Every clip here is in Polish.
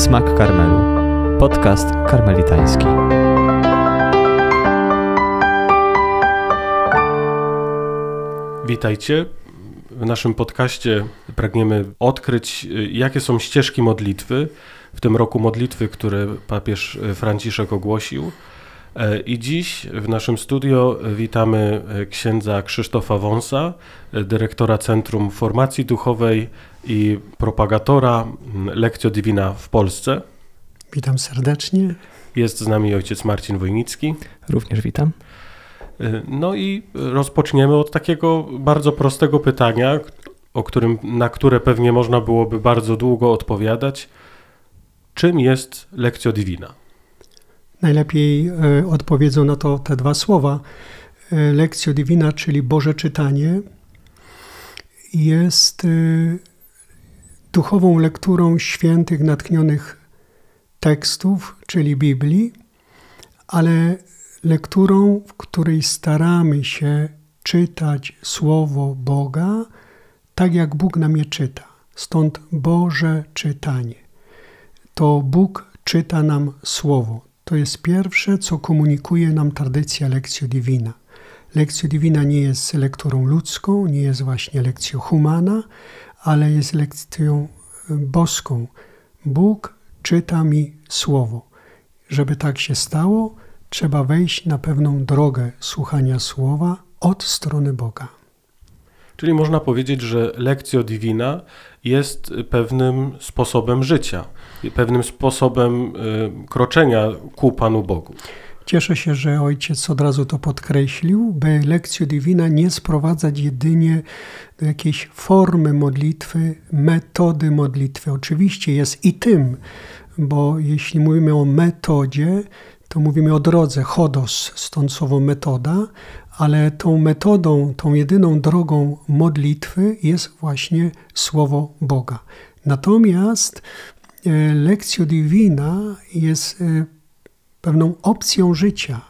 Smak Karmelu. Podcast karmelitański. Witajcie. W naszym podcaście pragniemy odkryć, jakie są ścieżki modlitwy, w tym roku modlitwy, które papież Franciszek ogłosił. I dziś w naszym studio witamy księdza Krzysztofa Wąsa, dyrektora Centrum Formacji Duchowej i propagatora Lekcjo Divina w Polsce. Witam serdecznie. Jest z nami ojciec Marcin Wojnicki. Również witam. No i rozpoczniemy od takiego bardzo prostego pytania, o którym, na które pewnie można byłoby bardzo długo odpowiadać. Czym jest Lekcjo Divina? Najlepiej e, odpowiedzą na to te dwa słowa. E, Lekcjo Divina, czyli Boże czytanie, jest e, duchową lekturą świętych, natchnionych tekstów, czyli Biblii, ale lekturą, w której staramy się czytać Słowo Boga tak, jak Bóg nam je czyta. Stąd Boże czytanie. To Bóg czyta nam Słowo. To jest pierwsze, co komunikuje nam tradycja Lekcjo Divina. Lekcjo Divina nie jest lekturą ludzką, nie jest właśnie lekcją humana, ale jest lekcją boską. Bóg czyta mi Słowo. Żeby tak się stało, trzeba wejść na pewną drogę słuchania Słowa od strony Boga. Czyli można powiedzieć, że lekcjo divina jest pewnym sposobem życia, pewnym sposobem y, kroczenia ku Panu Bogu. Cieszę się, że ojciec od razu to podkreślił, by lekcjo divina nie sprowadzać jedynie do jakiejś formy modlitwy, metody modlitwy. Oczywiście jest i tym, bo jeśli mówimy o metodzie, to mówimy o drodze, chodos, stąd słowo metoda, ale tą metodą, tą jedyną drogą modlitwy jest właśnie Słowo Boga. Natomiast e, lekcjo divina jest e, pewną opcją życia,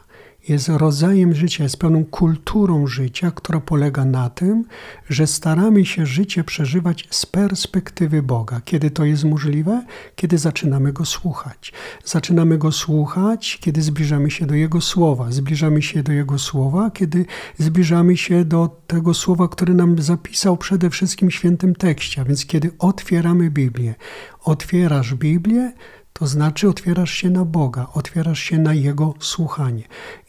jest rodzajem życia, jest pewną kulturą życia, która polega na tym, że staramy się życie przeżywać z perspektywy Boga. Kiedy to jest możliwe? Kiedy zaczynamy Go słuchać. Zaczynamy Go słuchać, kiedy zbliżamy się do Jego Słowa. Zbliżamy się do Jego Słowa, kiedy zbliżamy się do tego Słowa, które nam zapisał przede wszystkim w świętym tekście. A więc kiedy otwieramy Biblię. Otwierasz Biblię, to znaczy otwierasz się na Boga, otwierasz się na Jego słuchanie.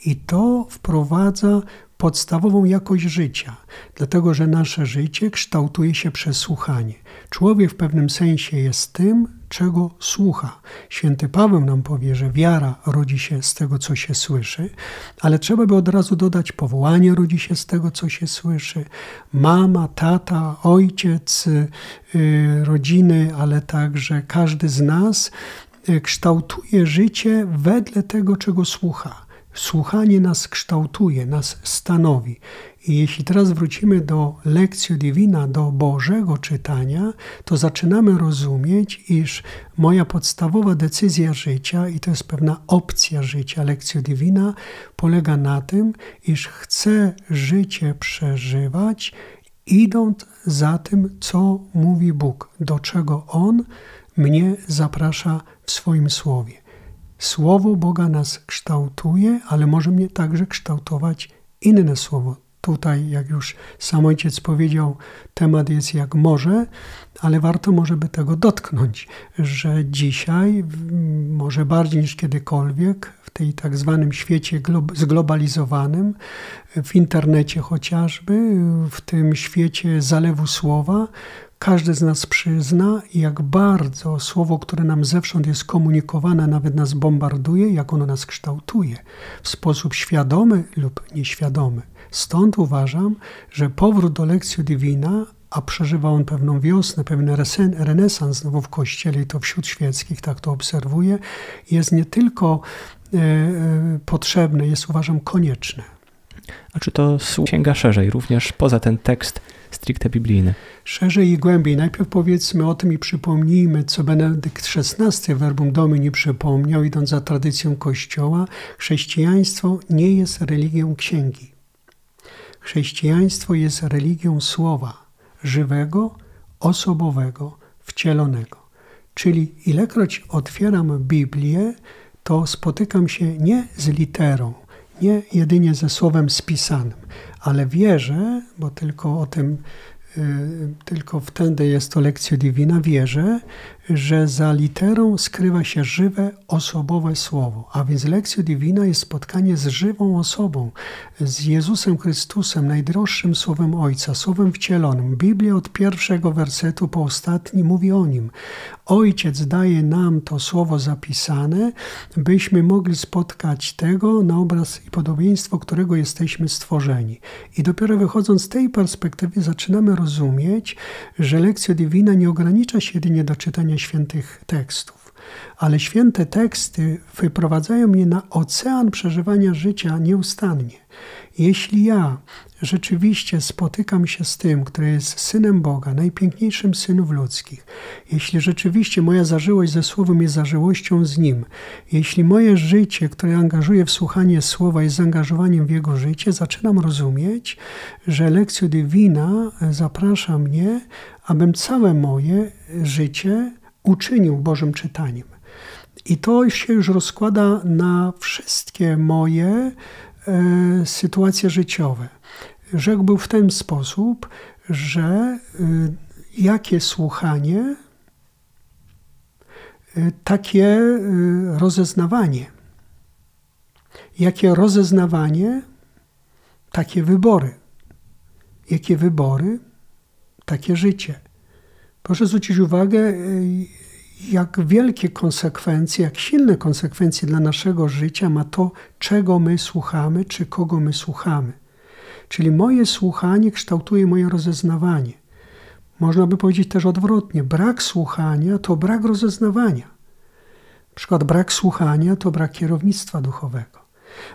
I to wprowadza podstawową jakość życia, dlatego że nasze życie kształtuje się przez słuchanie. Człowiek w pewnym sensie jest tym, czego słucha. Święty Paweł nam powie, że wiara rodzi się z tego, co się słyszy, ale trzeba by od razu dodać, powołanie rodzi się z tego, co się słyszy. Mama, tata, ojciec, yy, rodziny, ale także każdy z nas kształtuje życie wedle tego, czego słucha. Słuchanie nas kształtuje, nas stanowi. I jeśli teraz wrócimy do lekcji divina, do Bożego czytania, to zaczynamy rozumieć, iż moja podstawowa decyzja życia, i to jest pewna opcja życia, lekcja divina, polega na tym, iż chcę życie przeżywać, idąc za tym, co mówi Bóg, do czego On mnie zaprasza w swoim słowie. Słowo Boga nas kształtuje, ale może mnie także kształtować inne słowo. Tutaj, jak już sam ojciec powiedział, temat jest jak morze, ale warto może by tego dotknąć, że dzisiaj, może bardziej niż kiedykolwiek, w tej tak zwanym świecie zglobalizowanym, w internecie chociażby, w tym świecie zalewu słowa, każdy z nas przyzna, jak bardzo słowo, które nam zewsząd jest komunikowane, nawet nas bombarduje, jak ono nas kształtuje w sposób świadomy lub nieświadomy. Stąd uważam, że powrót do lekcji divina, a przeżywa on pewną wiosnę, pewien renesans znowu w Kościele i to wśród świeckich, tak to obserwuję, jest nie tylko e, e, potrzebne, jest uważam konieczne. A czy to sięga szerzej, również poza ten tekst stricte biblijny? Szerzej i głębiej. Najpierw powiedzmy o tym i przypomnijmy, co Benedykt XVI Verbum Domini przypomniał, idąc za tradycją Kościoła. Chrześcijaństwo nie jest religią księgi. Chrześcijaństwo jest religią słowa, żywego, osobowego, wcielonego. Czyli ilekroć otwieram Biblię, to spotykam się nie z literą, nie jedynie ze słowem spisanym, ale wierzę, bo tylko o tym Y, tylko wtedy jest to lekcja divina, wierzę, że za literą skrywa się żywe, osobowe słowo. A więc lekcja divina jest spotkanie z żywą osobą, z Jezusem Chrystusem, najdroższym słowem Ojca, słowem wcielonym. Biblia od pierwszego wersetu po ostatni mówi o nim. Ojciec daje nam to słowo zapisane, byśmy mogli spotkać tego na obraz i podobieństwo, którego jesteśmy stworzeni. I dopiero wychodząc z tej perspektywy zaczynamy rozumieć, że lekcja divina nie ogranicza się jedynie do czytania świętych tekstów, ale święte teksty wyprowadzają mnie na ocean przeżywania życia nieustannie. Jeśli ja rzeczywiście spotykam się z tym, który jest synem Boga, najpiękniejszym synów ludzkich, jeśli rzeczywiście moja zażyłość ze Słowem jest zażyłością z Nim, jeśli moje życie, które angażuje w słuchanie Słowa jest zaangażowaniem w Jego życie, zaczynam rozumieć, że lekcja divina zaprasza mnie, abym całe moje życie uczynił Bożym czytaniem. I to się już rozkłada na wszystkie moje e, sytuacje życiowe. Rzekłbym w ten sposób, że e, jakie słuchanie, e, takie e, rozeznawanie. Jakie rozeznawanie, takie wybory. Jakie wybory, takie życie. Proszę zwrócić uwagę, e, jak wielkie konsekwencje, jak silne konsekwencje dla naszego życia ma to, czego my słuchamy, czy kogo my słuchamy. Czyli moje słuchanie kształtuje moje rozeznawanie. Można by powiedzieć też odwrotnie: brak słuchania to brak rozeznawania. Na przykład brak słuchania to brak kierownictwa duchowego.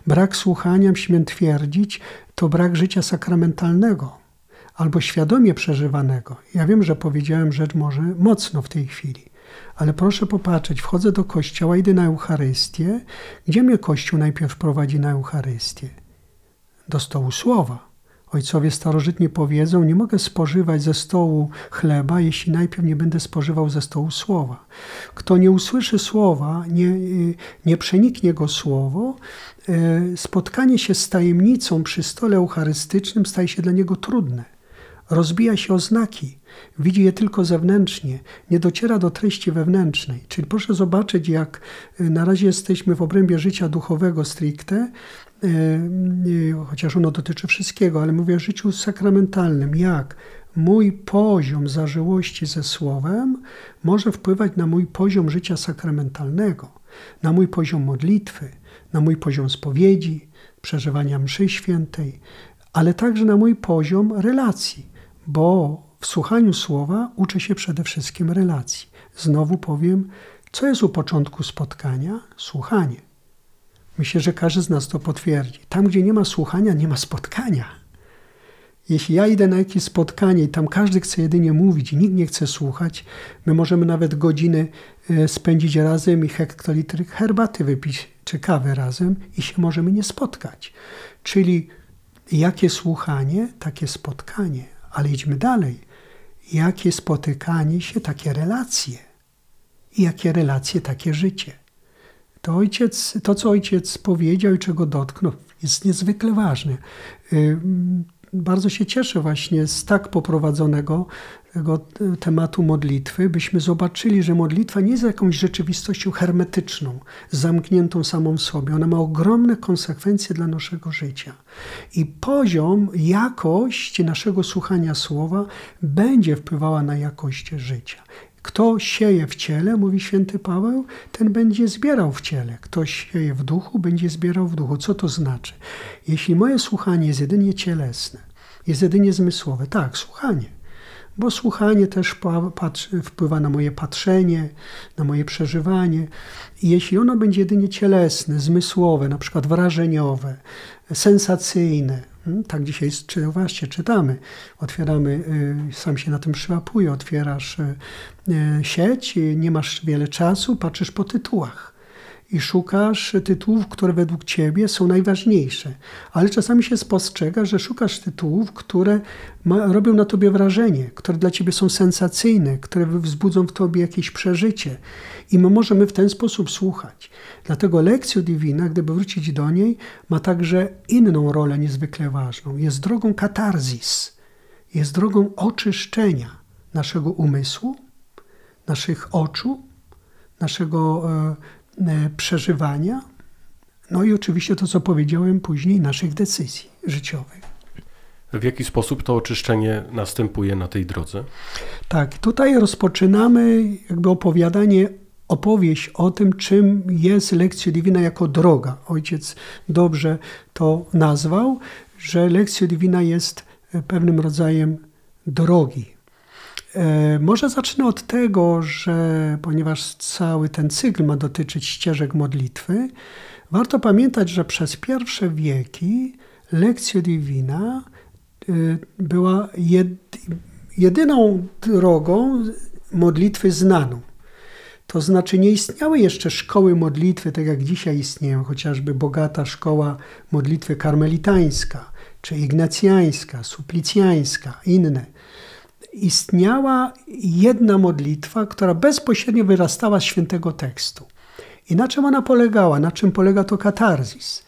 Brak słuchania, śmiem twierdzić, to brak życia sakramentalnego albo świadomie przeżywanego. Ja wiem, że powiedziałem rzecz może mocno w tej chwili, ale proszę popatrzeć, wchodzę do kościoła, idę na Eucharystię. Gdzie mnie Kościół najpierw prowadzi na Eucharystię? Do stołu słowa. Ojcowie starożytnie powiedzą, nie mogę spożywać ze stołu chleba, jeśli najpierw nie będę spożywał ze stołu słowa. Kto nie usłyszy słowa, nie, nie przeniknie go słowo, e, spotkanie się z tajemnicą przy stole eucharystycznym staje się dla niego trudne rozbija się o znaki, widzi je tylko zewnętrznie, nie dociera do treści wewnętrznej. Czyli proszę zobaczyć, jak y, na razie jesteśmy w obrębie życia duchowego stricte, y, y, chociaż ono dotyczy wszystkiego, ale mówię o życiu sakramentalnym, jak mój poziom zażyłości ze Słowem może wpływać na mój poziom życia sakramentalnego, na mój poziom modlitwy, na mój poziom spowiedzi, przeżywania mszy świętej, ale także na mój poziom relacji bo w słuchaniu słowa uczę się przede wszystkim relacji. Znowu powiem, co jest u początku spotkania? Słuchanie. Myślę, że każdy z nas to potwierdzi. Tam, gdzie nie ma słuchania, nie ma spotkania. Jeśli ja idę na jakieś spotkanie i tam każdy chce jedynie mówić nikt nie chce słuchać, my możemy nawet godziny e, spędzić razem i hektolitry herbaty wypić czy kawy razem i się możemy nie spotkać. Czyli jakie słuchanie, takie spotkanie. Ale idźmy dalej. Jakie spotykanie się, takie relacje. I jakie relacje, takie życie. To, ojciec, to, co ojciec powiedział i czego dotknął, jest niezwykle ważne. Bardzo się cieszę właśnie z tak poprowadzonego tego tematu modlitwy, byśmy zobaczyli, że modlitwa nie jest jakąś rzeczywistością hermetyczną, zamkniętą samą w sobie. Ona ma ogromne konsekwencje dla naszego życia. I poziom, jakość naszego słuchania słowa będzie wpływała na jakość życia. Kto sieje w ciele, mówi święty Paweł, ten będzie zbierał w ciele. Kto sieje w duchu, będzie zbierał w duchu. Co to znaczy? Jeśli moje słuchanie jest jedynie cielesne, jest jedynie zmysłowe, tak, słuchanie, bo słuchanie też wpływa na moje patrzenie, na moje przeżywanie. I jeśli ono będzie jedynie cielesne, zmysłowe, na przykład wrażeniowe, sensacyjne, hmm, tak dzisiaj czy, właśnie czytamy, otwieramy, y, sam się na tym przyłapuje, otwierasz y, y, sieć, nie masz wiele czasu, patrzysz po tytułach. I szukasz tytułów, które według ciebie są najważniejsze. Ale czasami się spostrzega, że szukasz tytułów, które ma, robią na tobie wrażenie, które dla ciebie są sensacyjne, które wzbudzą w tobie jakieś przeżycie. I my możemy w ten sposób słuchać. Dlatego lekcja divina, gdyby wrócić do niej, ma także inną rolę niezwykle ważną. Jest drogą katarzis, jest drogą oczyszczenia naszego umysłu, naszych oczu, naszego e, przeżywania, no i oczywiście to, co powiedziałem później, naszych decyzji życiowych. W jaki sposób to oczyszczenie następuje na tej drodze? Tak, tutaj rozpoczynamy jakby opowiadanie, opowieść o tym, czym jest lekcja divina jako droga. Ojciec dobrze to nazwał, że lekcja divina jest pewnym rodzajem drogi, E, może zacznę od tego, że ponieważ cały ten cykl ma dotyczyć ścieżek modlitwy, warto pamiętać, że przez pierwsze wieki lekcja divina e, była jedyną drogą modlitwy znaną. To znaczy nie istniały jeszcze szkoły modlitwy, tak jak dzisiaj istnieją, chociażby bogata szkoła modlitwy karmelitańska, czy ignacjańska, suplicjańska, inne istniała jedna modlitwa, która bezpośrednio wyrastała z świętego tekstu. I na czym ona polegała? Na czym polega to katarzis?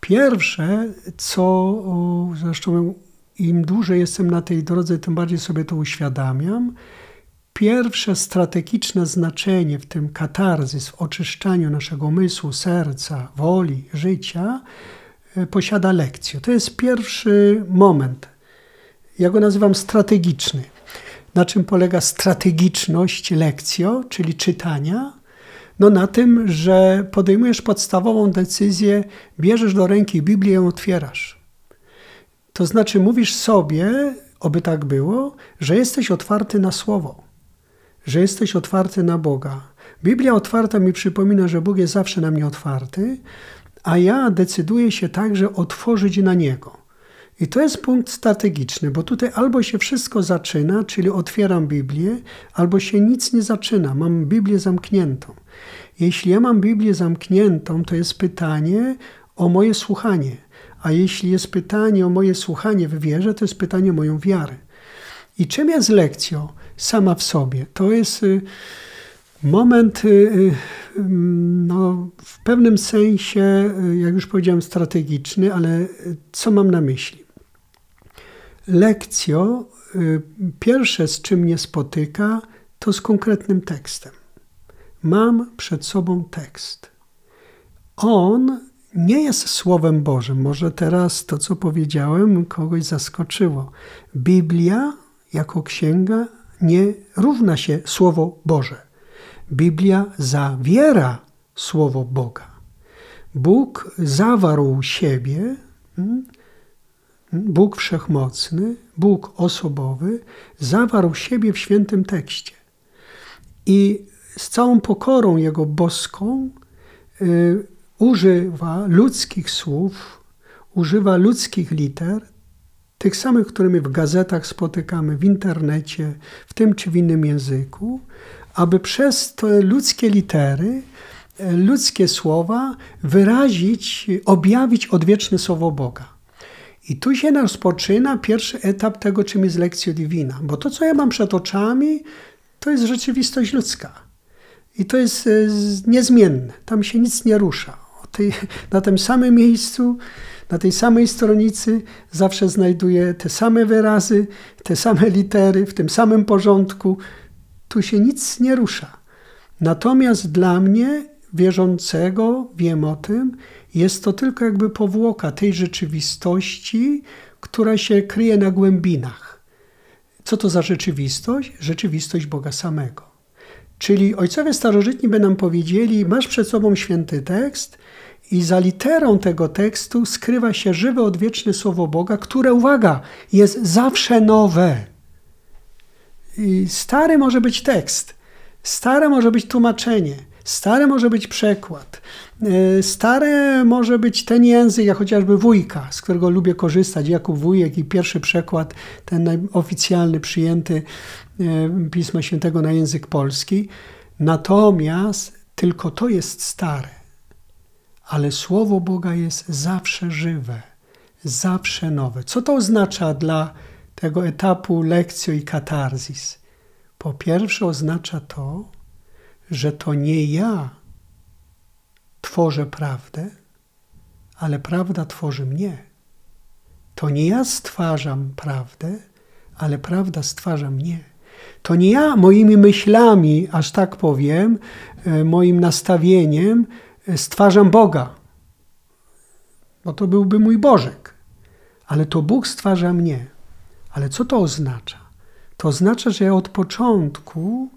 Pierwsze, co zresztą im dłużej jestem na tej drodze, tym bardziej sobie to uświadamiam. Pierwsze strategiczne znaczenie w tym katarzis, w oczyszczaniu naszego umysłu, serca, woli, życia, e, posiada lekcję. To jest pierwszy moment. Ja go nazywam strategiczny. Na czym polega strategiczność lekcjo, czyli czytania? No na tym, że podejmujesz podstawową decyzję, bierzesz do ręki Biblię i ją otwierasz. To znaczy mówisz sobie, oby tak było, że jesteś otwarty na Słowo, że jesteś otwarty na Boga. Biblia otwarta mi przypomina, że Bóg jest zawsze na mnie otwarty, a ja decyduję się także otworzyć na Niego. I to jest punkt strategiczny, bo tutaj albo się wszystko zaczyna, czyli otwieram Biblię, albo się nic nie zaczyna, mam Biblię zamkniętą. Jeśli ja mam Biblię zamkniętą, to jest pytanie o moje słuchanie. A jeśli jest pytanie o moje słuchanie w wierze, to jest pytanie o moją wiarę. I czym jest lekcja sama w sobie? To jest y, moment, y, y, no, w pewnym sensie, jak już powiedziałem, strategiczny, ale co mam na myśli? Lekcjo, y, pierwsze z czym mnie spotyka, to z konkretnym tekstem. Mam przed sobą tekst. On nie jest Słowem Bożym. Może teraz to, co powiedziałem, kogoś zaskoczyło. Biblia jako księga nie równa się Słowo Boże. Biblia zawiera Słowo Boga. Bóg zawarł siebie hmm, Bóg Wszechmocny, Bóg osobowy, zawarł siebie w świętym tekście. I z całą pokorą Jego boską y, używa ludzkich słów, używa ludzkich liter, tych samych, którymi w gazetach spotykamy, w internecie, w tym czy w innym języku, aby przez te ludzkie litery, y, ludzkie słowa wyrazić, objawić odwieczne słowo Boga. I tu się rozpoczyna pierwszy etap tego, czym jest lekcja divina. Bo to, co ja mam przed oczami, to jest rzeczywistość ludzka. I to jest e, niezmienne. Tam się nic nie rusza. Na tym samym miejscu, na tej samej stronicy zawsze znajduję te same wyrazy, te same litery, w tym samym porządku. Tu się nic nie rusza. Natomiast dla mnie, wierzącego, wiem o tym, jest to tylko jakby powłoka tej rzeczywistości, która się kryje na głębinach. Co to za rzeczywistość? Rzeczywistość Boga samego. Czyli ojcowie starożytni by nam powiedzieli: Masz przed sobą święty tekst, i za literą tego tekstu skrywa się żywe, odwieczne słowo Boga, które, uwaga, jest zawsze nowe. I stary może być tekst, stare może być tłumaczenie, stare może być przekład, E, stare może być ten język, jak chociażby wujka, z którego lubię korzystać, Jakub Wujek i pierwszy przekład, ten oficjalny, przyjęty e, Pisma Świętego na język polski. Natomiast tylko to jest stare. ale Słowo Boga jest zawsze żywe, zawsze nowe. Co to oznacza dla tego etapu lekcjo i katarzis? Po pierwsze, oznacza to, że to nie ja tworzę prawdę, ale prawda tworzy mnie. To nie ja stwarzam prawdę, ale prawda stwarza mnie. To nie ja moimi myślami, aż tak powiem, e, moim nastawieniem e, stwarzam Boga, bo to byłby mój Bożek, ale to Bóg stwarza mnie. Ale co to oznacza? To oznacza, że ja od początku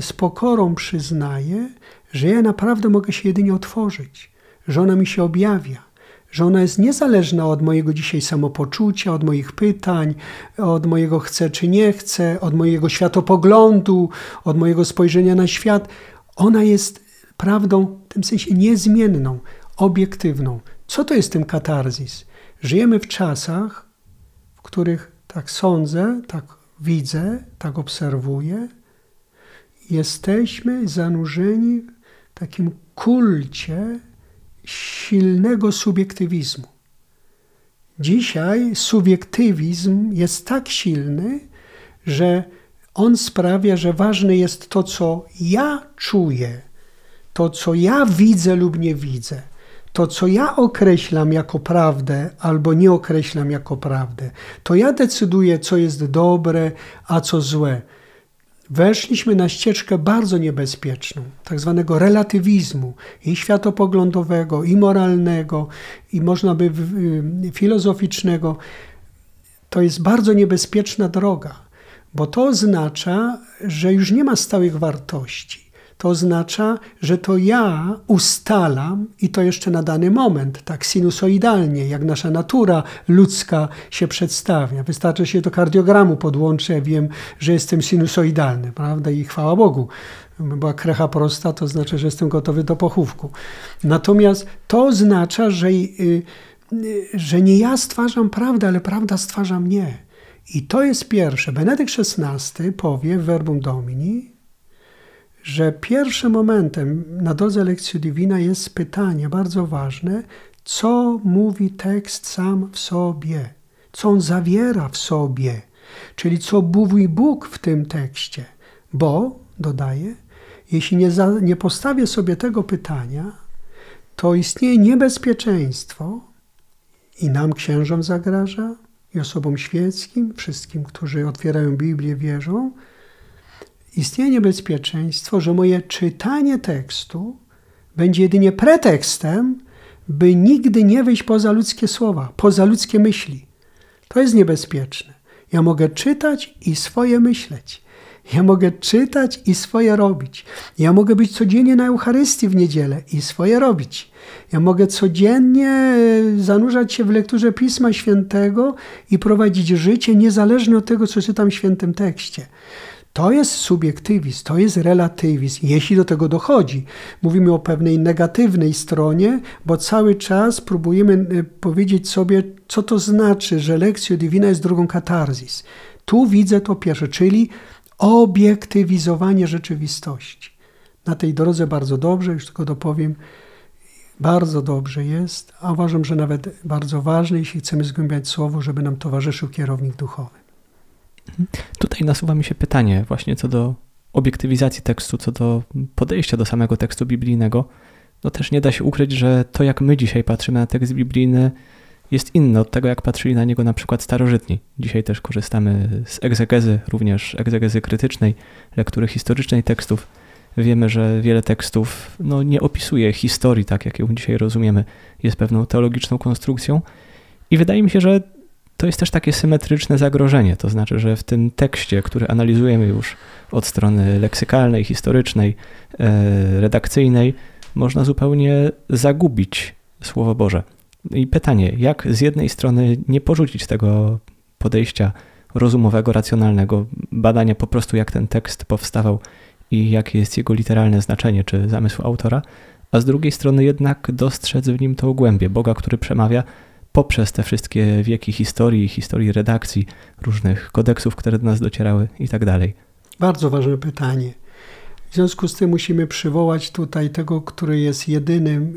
z pokorą przyznaję, że ja naprawdę mogę się jedynie otworzyć, że ona mi się objawia, że ona jest niezależna od mojego dzisiaj samopoczucia, od moich pytań, od mojego chcę czy nie chcę, od mojego światopoglądu, od mojego spojrzenia na świat. Ona jest prawdą w tym sensie niezmienną, obiektywną. Co to jest tym katarzis? Żyjemy w czasach, w których tak sądzę, tak widzę, tak obserwuję, jesteśmy zanurzeni w takim kulcie silnego subiektywizmu. Dzisiaj subiektywizm jest tak silny, że on sprawia, że ważne jest to, co ja czuję, to, co ja widzę lub nie widzę, to, co ja określam jako prawdę albo nie określam jako prawdę. To ja decyduję, co jest dobre, a co złe weszliśmy na ścieżkę bardzo niebezpieczną, tak zwanego relatywizmu i światopoglądowego, i moralnego, i można by filozoficznego. To jest bardzo niebezpieczna droga, bo to oznacza, że już nie ma stałych wartości to oznacza, że to ja ustalam i to jeszcze na dany moment, tak sinusoidalnie, jak nasza natura ludzka się przedstawia. Wystarczy się do kardiogramu podłączyć, ja wiem, że jestem sinusoidalny, prawda? I chwała Bogu. Była krecha prosta, to znaczy, że jestem gotowy do pochówku. Natomiast to oznacza, że, y, y, że nie ja stwarzam prawdę, ale prawda stwarza mnie. I to jest pierwsze. Benedykt XVI powie w Verbum Domini, że pierwszym momentem na drodze lekcji Divina jest pytanie bardzo ważne, co mówi tekst sam w sobie, co on zawiera w sobie, czyli co mówi Bóg w tym tekście. Bo, dodaje, jeśli nie, za, nie postawię sobie tego pytania, to istnieje niebezpieczeństwo i nam księżom zagraża, i osobom świeckim, wszystkim, którzy otwierają Biblię, wierzą, istnieje niebezpieczeństwo, że moje czytanie tekstu będzie jedynie pretekstem, by nigdy nie wyjść poza ludzkie słowa, poza ludzkie myśli. To jest niebezpieczne. Ja mogę czytać i swoje myśleć. Ja mogę czytać i swoje robić. Ja mogę być codziennie na Eucharystii w niedzielę i swoje robić. Ja mogę codziennie e, zanurzać się w lekturze Pisma Świętego i prowadzić życie niezależnie od tego, co czytam w świętym tekście. To jest subiektywizm, to jest relatywizm, jeśli do tego dochodzi. Mówimy o pewnej negatywnej stronie, bo cały czas próbujemy y, powiedzieć sobie, co to znaczy, że lekcja divina jest drugą katarzis. Tu widzę to pierwsze, czyli obiektywizowanie rzeczywistości. Na tej drodze bardzo dobrze, już tylko dopowiem, bardzo dobrze jest, a uważam, że nawet bardzo ważne, jeśli chcemy zgłębiać słowo, żeby nam towarzyszył kierownik duchowy. Tutaj nasuwa mi się pytanie właśnie co do obiektywizacji tekstu, co do podejścia do samego tekstu biblijnego. No też nie da się ukryć, że to jak my dzisiaj patrzymy na tekst biblijny jest inne od tego, jak patrzyli na niego na przykład starożytni. Dzisiaj też korzystamy z egzegezy, również egzegezy krytycznej, lektury historycznej tekstów. Wiemy, że wiele tekstów no, nie opisuje historii tak, jak ją dzisiaj rozumiemy. Jest pewną teologiczną konstrukcją. I wydaje mi się, że to jest też takie symetryczne zagrożenie. To znaczy, że w tym tekście, który analizujemy już od strony leksykalnej, historycznej, e, redakcyjnej, można zupełnie zagubić Słowo Boże. I pytanie, jak z jednej strony nie porzucić tego podejścia rozumowego, racjonalnego, badania po prostu, jak ten tekst powstawał i jakie jest jego literalne znaczenie czy zamysł autora, a z drugiej strony jednak dostrzec w nim tą głębię Boga, który przemawia poprzez te wszystkie wieki historii, historii redakcji, różnych kodeksów, które do nas docierały i tak dalej? Bardzo ważne pytanie. W związku z tym musimy przywołać tutaj tego, który jest jedynym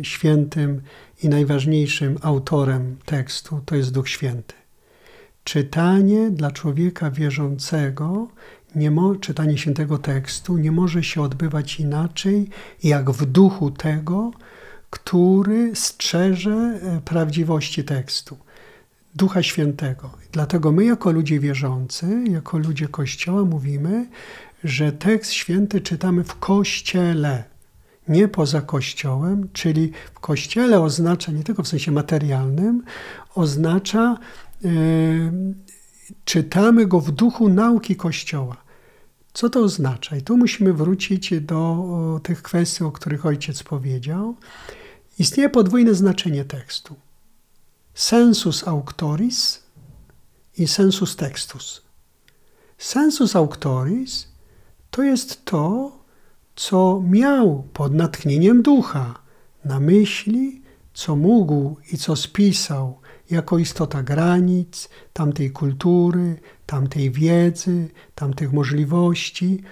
e, świętym i najważniejszym autorem tekstu, to jest Duch Święty. Czytanie dla człowieka wierzącego, nie mo, czytanie świętego tekstu nie może się odbywać inaczej, jak w duchu tego, który strzeże e, prawdziwości tekstu. Ducha Świętego. Dlatego my, jako ludzie wierzący, jako ludzie Kościoła, mówimy, że tekst święty czytamy w Kościele, nie poza Kościołem, czyli w Kościele oznacza nie tylko w sensie materialnym, oznacza yy, czytamy go w duchu nauki Kościoła. Co to oznacza? I tu musimy wrócić do tych kwestii, o których ojciec powiedział. Istnieje podwójne znaczenie tekstu. Sensus auctoris i sensus textus. Sensus auctoris to jest to, co miał pod natchnieniem ducha na myśli, co mógł i co spisał jako istota granic, tamtej kultury, tamtej wiedzy, tamtych możliwości.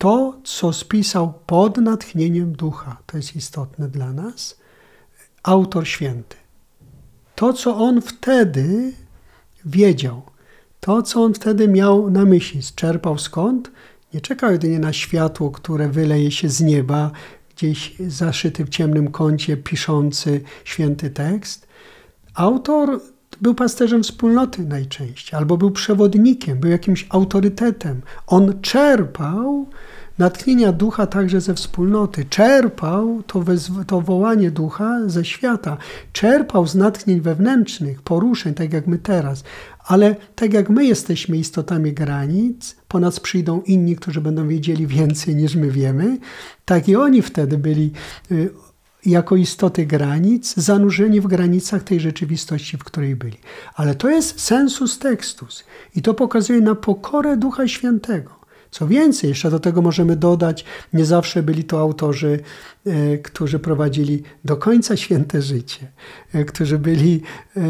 To, co spisał pod natchnieniem ducha, to jest istotne dla nas, autor święty. To, co on wtedy wiedział, to, co on wtedy miał na myśli, czerpał skąd? Nie czekał jedynie na światło, które wyleje się z nieba, gdzieś zaszyty w ciemnym kącie, piszący święty tekst. Autor był pasterzem wspólnoty najczęściej, albo był przewodnikiem, był jakimś autorytetem. On czerpał natchnienia ducha także ze wspólnoty. Czerpał to, to wołanie ducha ze świata. Czerpał z natchnień wewnętrznych, poruszeń, tak jak my teraz. Ale tak jak my jesteśmy istotami granic, po nas przyjdą inni, którzy będą wiedzieli więcej niż my wiemy, tak i oni wtedy byli y, jako istoty granic, zanurzeni w granicach tej rzeczywistości, w której byli. Ale to jest sensus textus i to pokazuje na pokorę Ducha Świętego. Co więcej, jeszcze do tego możemy dodać, nie zawsze byli to autorzy, e, którzy prowadzili do końca święte życie, e, którzy byli e,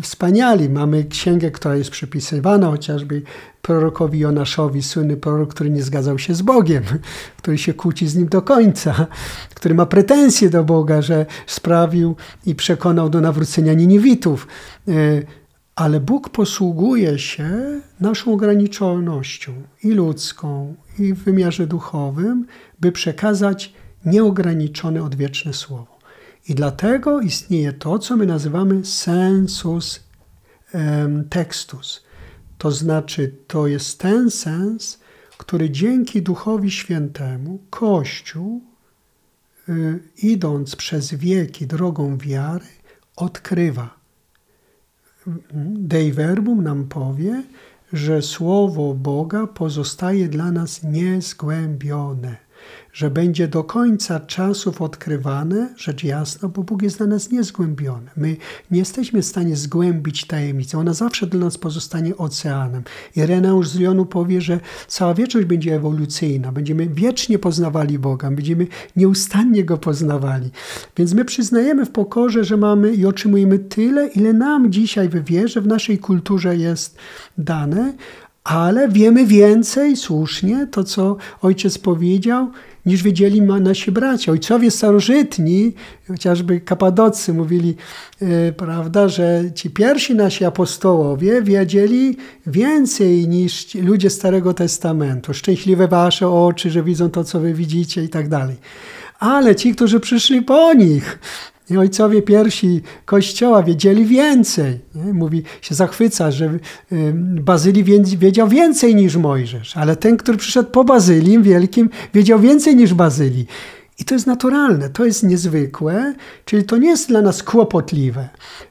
wspaniali. Mamy księgę, która jest przypisywana chociażby prorokowi Jonaszowi, słynny prorok, który nie zgadzał się z Bogiem, który się kłóci z nim do końca, który ma pretensje do Boga, że sprawił i przekonał do nawrócenia Niniwitów ale Bóg posługuje się naszą ograniczonością i ludzką, i w wymiarze duchowym, by przekazać nieograniczone, odwieczne słowo. I dlatego istnieje to, co my nazywamy sensus textus. To znaczy, to jest ten sens, który dzięki Duchowi Świętemu Kościół, y, idąc przez wieki drogą wiary, odkrywa Dei Verbum nam powie, że Słowo Boga pozostaje dla nas niezgłębione że będzie do końca czasów odkrywane, rzecz jasna, bo Bóg jest dla nas niezgłębiony. My nie jesteśmy w stanie zgłębić tajemnicy. Ona zawsze dla nas pozostanie oceanem. Ireneusz z Lyonu powie, że cała wieczność będzie ewolucyjna. Będziemy wiecznie poznawali Boga. Będziemy nieustannie Go poznawali. Więc my przyznajemy w pokorze, że mamy i otrzymujemy tyle, ile nam dzisiaj w wierze, w naszej kulturze jest dane, ale wiemy więcej, słusznie, to co ojciec powiedział, niż wiedzieli nasi bracia. Ojcowie starożytni, chociażby kapadocy mówili, yy, prawda, że ci pierwsi nasi apostołowie wiedzieli więcej niż ludzie Starego Testamentu. Szczęśliwe wasze oczy, że widzą to, co wy widzicie i tak dalej. Ale ci, którzy przyszli po nich, i ojcowie pierwsi Kościoła wiedzieli więcej. Nie? Mówi, się zachwyca, że Bazylii wiedział więcej niż Mojżesz, ale ten, który przyszedł po Bazylim wielkim, wiedział więcej niż Bazylii. I to jest naturalne, to jest niezwykłe, czyli to nie jest dla nas kłopotliwe.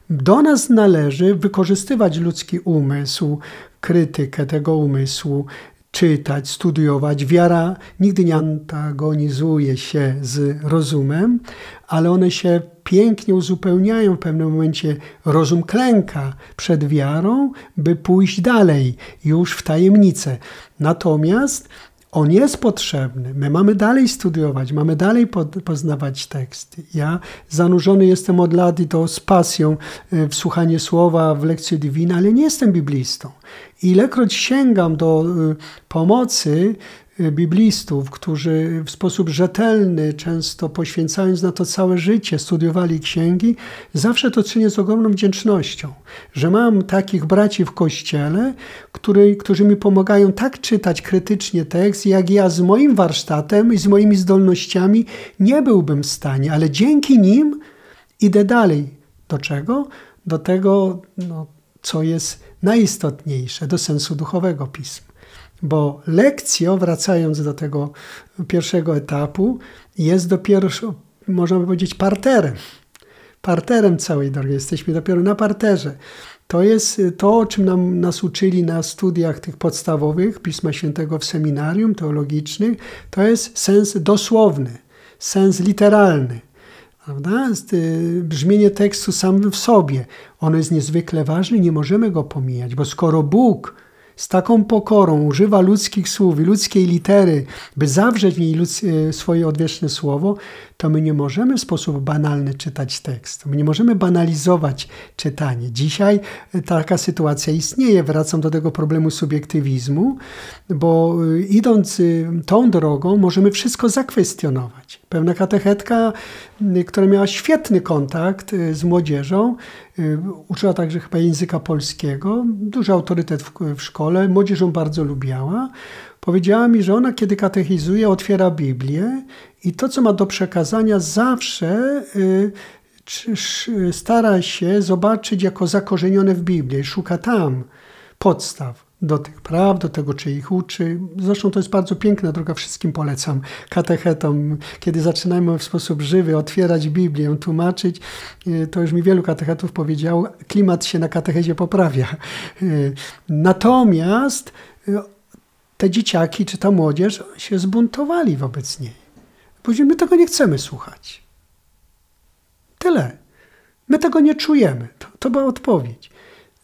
Do nas należy wykorzystywać ludzki umysł, krytykę tego umysłu, czytać, studiować. Wiara nigdy nie antagonizuje się z rozumem, ale one się pięknie uzupełniają. W pewnym momencie rozum klęka przed wiarą, by pójść dalej, już w tajemnicę. Natomiast on jest potrzebny. My mamy dalej studiować, mamy dalej poznawać teksty. Ja zanurzony jestem od lat i to z pasją e, w słuchanie słowa, w lekcji divina, ale nie jestem biblistą. Ilekroć sięgam do e, pomocy y, biblistów, którzy w sposób rzetelny, często poświęcając na to całe życie, studiowali księgi, zawsze to czynię z ogromną wdzięcznością, że mam takich braci w kościele, który, którzy mi pomagają tak czytać krytycznie tekst, jak ja z moim warsztatem i z moimi zdolnościami nie byłbym w stanie, ale dzięki nim idę dalej. Do czego? Do tego, no, co jest najistotniejsze, do sensu duchowego pism. Bo lekcjo, wracając do tego pierwszego etapu, jest dopiero, można by powiedzieć, parterem. Parterem całej drogi. Jesteśmy dopiero na parterze. To jest to, o czym nam, nas uczyli na studiach tych podstawowych Pisma Świętego w seminarium teologicznych. To jest sens dosłowny, sens literalny. Prawda? Y, brzmienie tekstu sam w sobie, ono jest niezwykle ważne, nie możemy go pomijać, bo skoro Bóg z taką pokorą używa ludzkich słów i ludzkiej litery, by zawrzeć w niej e, swoje odwieczne słowo, to my nie możemy w sposób banalny czytać tekst. My nie możemy banalizować czytanie. Dzisiaj e, taka sytuacja istnieje. Wracam do tego problemu subiektywizmu, bo e, idąc tą drogą, możemy wszystko zakwestionować. Pewna katechetka, która miała świetny kontakt z młodzieżą, uczyła także chyba języka polskiego, duży autorytet w, w szkole, młodzież ją bardzo lubiała. Powiedziała mi, że ona kiedy katechizuje, otwiera Biblię i to, co ma do przekazania, zawsze y, stara się zobaczyć jako zakorzenione w Biblii, szuka tam podstaw do tych praw, do tego, czy ich uczy. Zresztą to jest bardzo piękna droga, wszystkim polecam katechetom. Kiedy zaczynamy w sposób żywy otwierać Biblię, tłumaczyć, y, to już mi wielu katechetów powiedziało, klimat się na katechezie poprawia. Y, natomiast y, te dzieciaki czy ta młodzież się zbuntowali wobec niej. Później my tego nie chcemy słuchać. Tyle. My tego nie czujemy. To, to była odpowiedź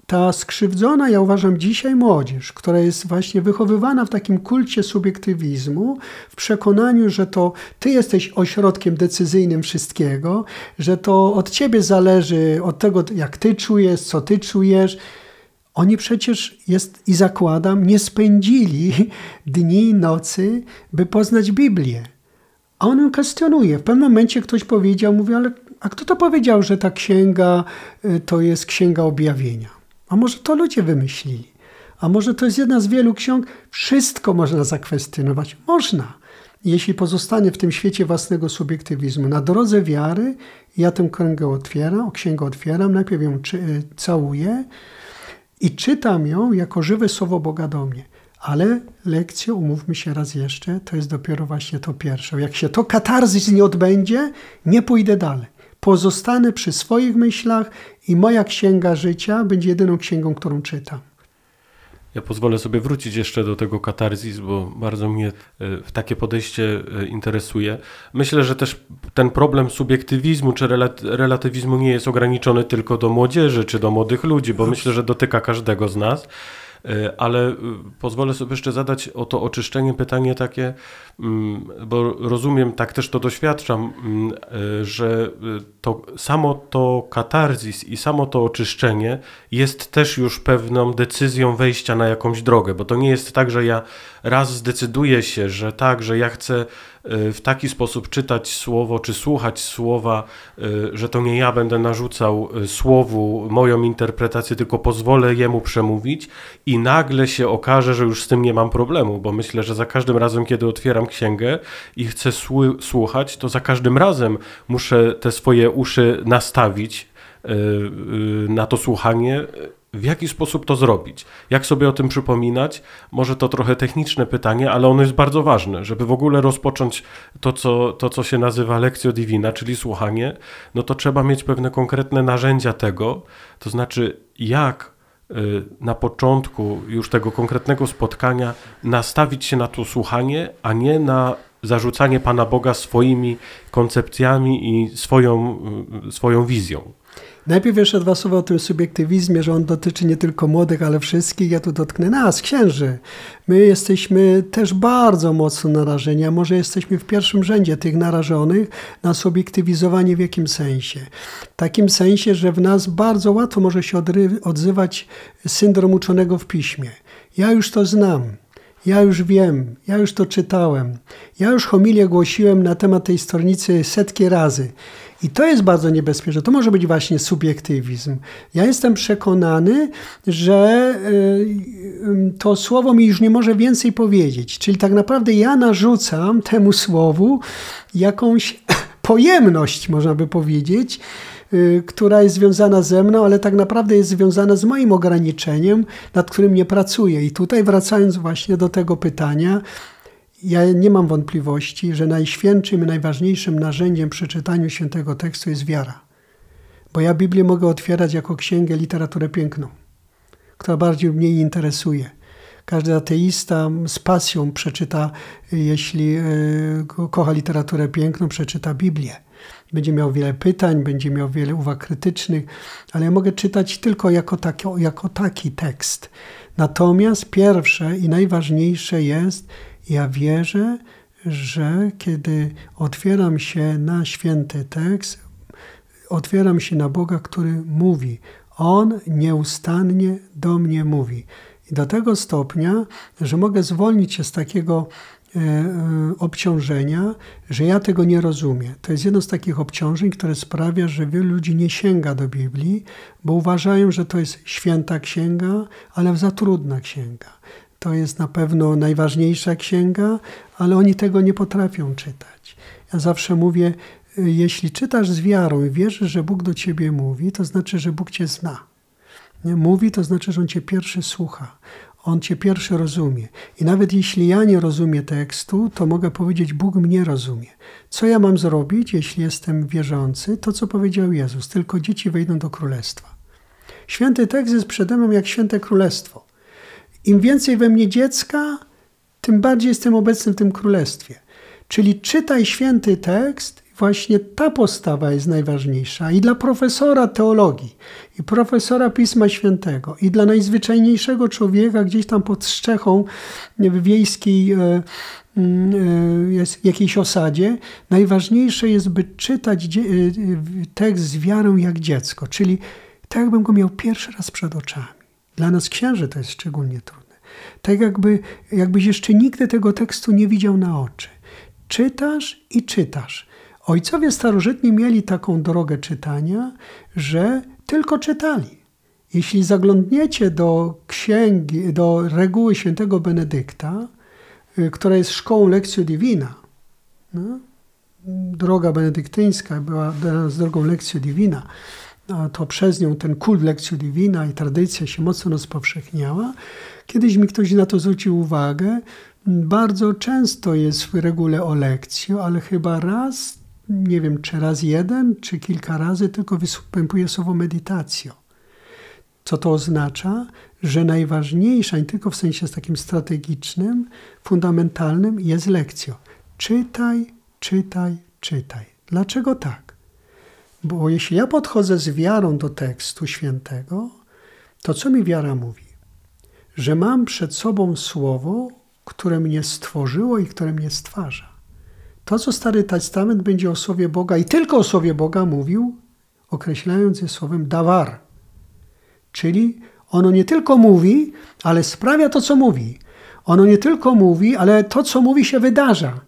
ta skrzywdzona, ja uważam dzisiaj młodzież, która jest właśnie wychowywana w takim kulcie subiektywizmu, w przekonaniu, że to ty jesteś ośrodkiem decyzyjnym wszystkiego, że to od ciebie zależy, od tego, jak ty czujesz, co ty czujesz. Oni przecież jest i zakładam, nie spędzili dni i nocy, by poznać Biblię. A on ją kwestionuje. W pewnym momencie ktoś powiedział, mówi, ale a kto to powiedział, że ta księga y, to jest księga objawienia? A może to ludzie wymyślili? A może to jest jedna z wielu ksiąg? Wszystko można zakwestionować. Można. Jeśli pozostanie w tym świecie własnego subiektywizmu. Na drodze wiary ja tę księgę otwieram, księgę otwieram, najpierw ją y, całuję i czytam ją jako żywe słowo Boga do mnie. Ale lekcja, umówmy się raz jeszcze, to jest dopiero właśnie to pierwsze. Jak się to katarzys nie odbędzie, nie pójdę dalej. Pozostanę przy swoich myślach i moja księga życia będzie jedyną księgą, którą czytam. Ja pozwolę sobie wrócić jeszcze do tego katarzis, bo bardzo mnie e, takie podejście e, interesuje. Myślę, że też ten problem subiektywizmu czy relatywizmu nie jest ograniczony tylko do młodzieży czy do młodych ludzi, bo myślę, że dotyka każdego z nas. E, ale y, pozwolę sobie jeszcze zadać o to oczyszczenie pytanie takie, mm, bo rozumiem, tak też to doświadczam, mm, e, że y, to samo to katarzis i samo to oczyszczenie jest też już pewną decyzją wejścia na jakąś drogę, bo to nie jest tak, że ja raz zdecyduję się, że tak, że ja chcę w taki sposób czytać słowo, czy słuchać słowa, y, że to nie ja będę narzucał y, słowu moją interpretację, tylko pozwolę jemu przemówić i nagle się okaże, że już z tym nie mam problemu, bo myślę, że za każdym razem, kiedy otwieram księgę i chcę słuchać, to za każdym razem muszę te swoje uszy nastawić na to słuchanie w jaki sposób to zrobić? Jak sobie o tym przypominać? Może to trochę techniczne pytanie, ale ono jest bardzo ważne, żeby w ogóle rozpocząć to, co, to, co się nazywa lekcjo divina, czyli słuchanie, no to trzeba mieć pewne konkretne narzędzia tego, to znaczy jak y, na początku już tego konkretnego spotkania nastawić się na to słuchanie, a nie na zarzucanie Pana Boga swoimi koncepcjami i swoją, y, swoją wizją. Najpierw jeszcze dwa słowa o tym subiektywizmie, że on dotyczy nie tylko młodych, ale wszystkich. Ja tu dotknę nas, księży. My jesteśmy też bardzo mocno narażeni, a może jesteśmy w pierwszym rzędzie tych narażonych na subiektywizowanie w jakim sensie? W takim sensie, że w nas bardzo łatwo może się odzywać syndrom uczonego w piśmie. Ja już to znam. Ja już wiem, ja już to czytałem. Ja już homilię głosiłem na temat tej stronnicy setki razy. I to jest bardzo niebezpieczne. To może być właśnie subiektywizm. Ja jestem przekonany, że y, to słowo mi już nie może więcej powiedzieć. Czyli tak naprawdę ja narzucam temu słowu jakąś pojemność, można by powiedzieć, y, która jest związana ze mną, ale tak naprawdę jest związana z moim ograniczeniem, nad którym nie pracuję. I tutaj wracając właśnie do tego pytania, ja nie mam wątpliwości, że najświętszym i najważniejszym narzędziem przy czytaniu świętego tekstu jest wiara. Bo ja Biblię mogę otwierać jako księgę, literaturę piękną, która bardziej mnie interesuje. Każdy ateista z pasją przeczyta, jeśli e, kocha literaturę piękną, przeczyta Biblię. Będzie miał wiele pytań, będzie miał wiele uwag krytycznych, ale ja mogę czytać tylko jako taki, jako taki tekst. Natomiast pierwsze i najważniejsze jest, ja wierzę, że kiedy otwieram się na święty tekst, otwieram się na Boga, który mówi. On nieustannie do mnie mówi. I do tego stopnia, że mogę zwolnić się z takiego e, e, obciążenia, że ja tego nie rozumiem. To jest jedno z takich obciążeń, które sprawia, że wielu ludzi nie sięga do Biblii, bo uważają, że to jest święta księga, ale za trudna księga. To jest na pewno najważniejsza księga, ale oni tego nie potrafią czytać. Ja zawsze mówię, y, jeśli czytasz z wiarą i wierzysz, że Bóg do ciebie mówi, to znaczy, że Bóg cię zna. Mówi, to znaczy, że On cię pierwszy słucha. On cię pierwszy rozumie. I nawet jeśli ja nie rozumiem tekstu, to mogę powiedzieć, Bóg mnie rozumie. Co ja mam zrobić, jeśli jestem wierzący? To, co powiedział Jezus. Tylko dzieci wejdą do królestwa. Święty tekst jest przede mną jak święte królestwo. Im więcej we mnie dziecka, tym bardziej jestem obecny w tym królestwie. Czyli czytaj święty tekst, właśnie ta postawa jest najważniejsza. I dla profesora teologii, i profesora Pisma Świętego, i dla najzwyczajniejszego człowieka gdzieś tam pod strzechą w wiejskiej e, mm, e, jakiejś osadzie, najważniejsze jest, by czytać e, tekst z wiarą jak dziecko, czyli tak jakbym go miał pierwszy raz przed oczami. Dla nas księży to jest szczególnie trudne. Tak jakby, jakbyś jeszcze nigdy tego tekstu nie widział na oczy. Czytasz i czytasz. Ojcowie starożytni mieli taką drogę czytania, że tylko czytali. Jeśli zaglądniecie do księgi, do reguły świętego Benedykta, y, która jest szkołą Lectio Divina, no, droga benedyktyńska była dla nas drogą Lectio Divina, to przez nią ten kult Lectio Divina i tradycja się mocno rozpowszechniała. Kiedyś mi ktoś na to zwrócił uwagę. Bardzo często jest w regule o lekcjo, ale chyba raz, nie wiem czy raz jeden, czy kilka razy tylko występuje słowo meditacjo. Co to oznacza? Że najważniejsza, nie tylko w sensie takim strategicznym, fundamentalnym, jest lekcjo. Czytaj, czytaj, czytaj. Dlaczego tak? Bo jeśli ja podchodzę z wiarą do tekstu świętego, to co mi wiara mówi? Że mam przed sobą słowo, które mnie stworzyło i które mnie stwarza. To, co Stary Testament będzie o słowie Boga i tylko o słowie Boga mówił, określając je słowem dawar. Czyli ono nie tylko mówi, ale sprawia to, co mówi. Ono nie tylko mówi, ale to, co mówi, się wydarza.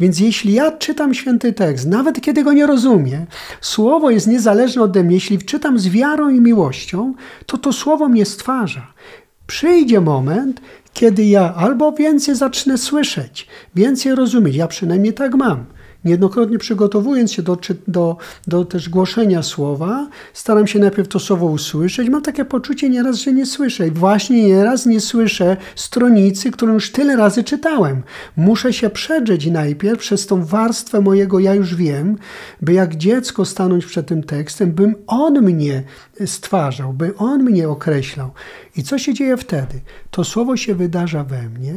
Więc jeśli ja czytam święty tekst, nawet kiedy go nie rozumiem, słowo jest niezależne ode mnie, jeśli czytam z wiarą i miłością, to to słowo mnie stwarza. Przyjdzie moment, kiedy ja albo więcej zacznę słyszeć, więcej rozumieć, ja przynajmniej tak mam, Niejednokrotnie przygotowując się do, do, do też głoszenia słowa, staram się najpierw to słowo usłyszeć. Mam takie poczucie nieraz, że nie słyszę. I właśnie nieraz nie słyszę stronicy, którą już tyle razy czytałem. Muszę się przedrzeć najpierw przez tą warstwę mojego ja już wiem, by jak dziecko stanąć przed tym tekstem, bym on mnie stwarzał, by on mnie określał. I co się dzieje wtedy? To słowo się wydarza we mnie,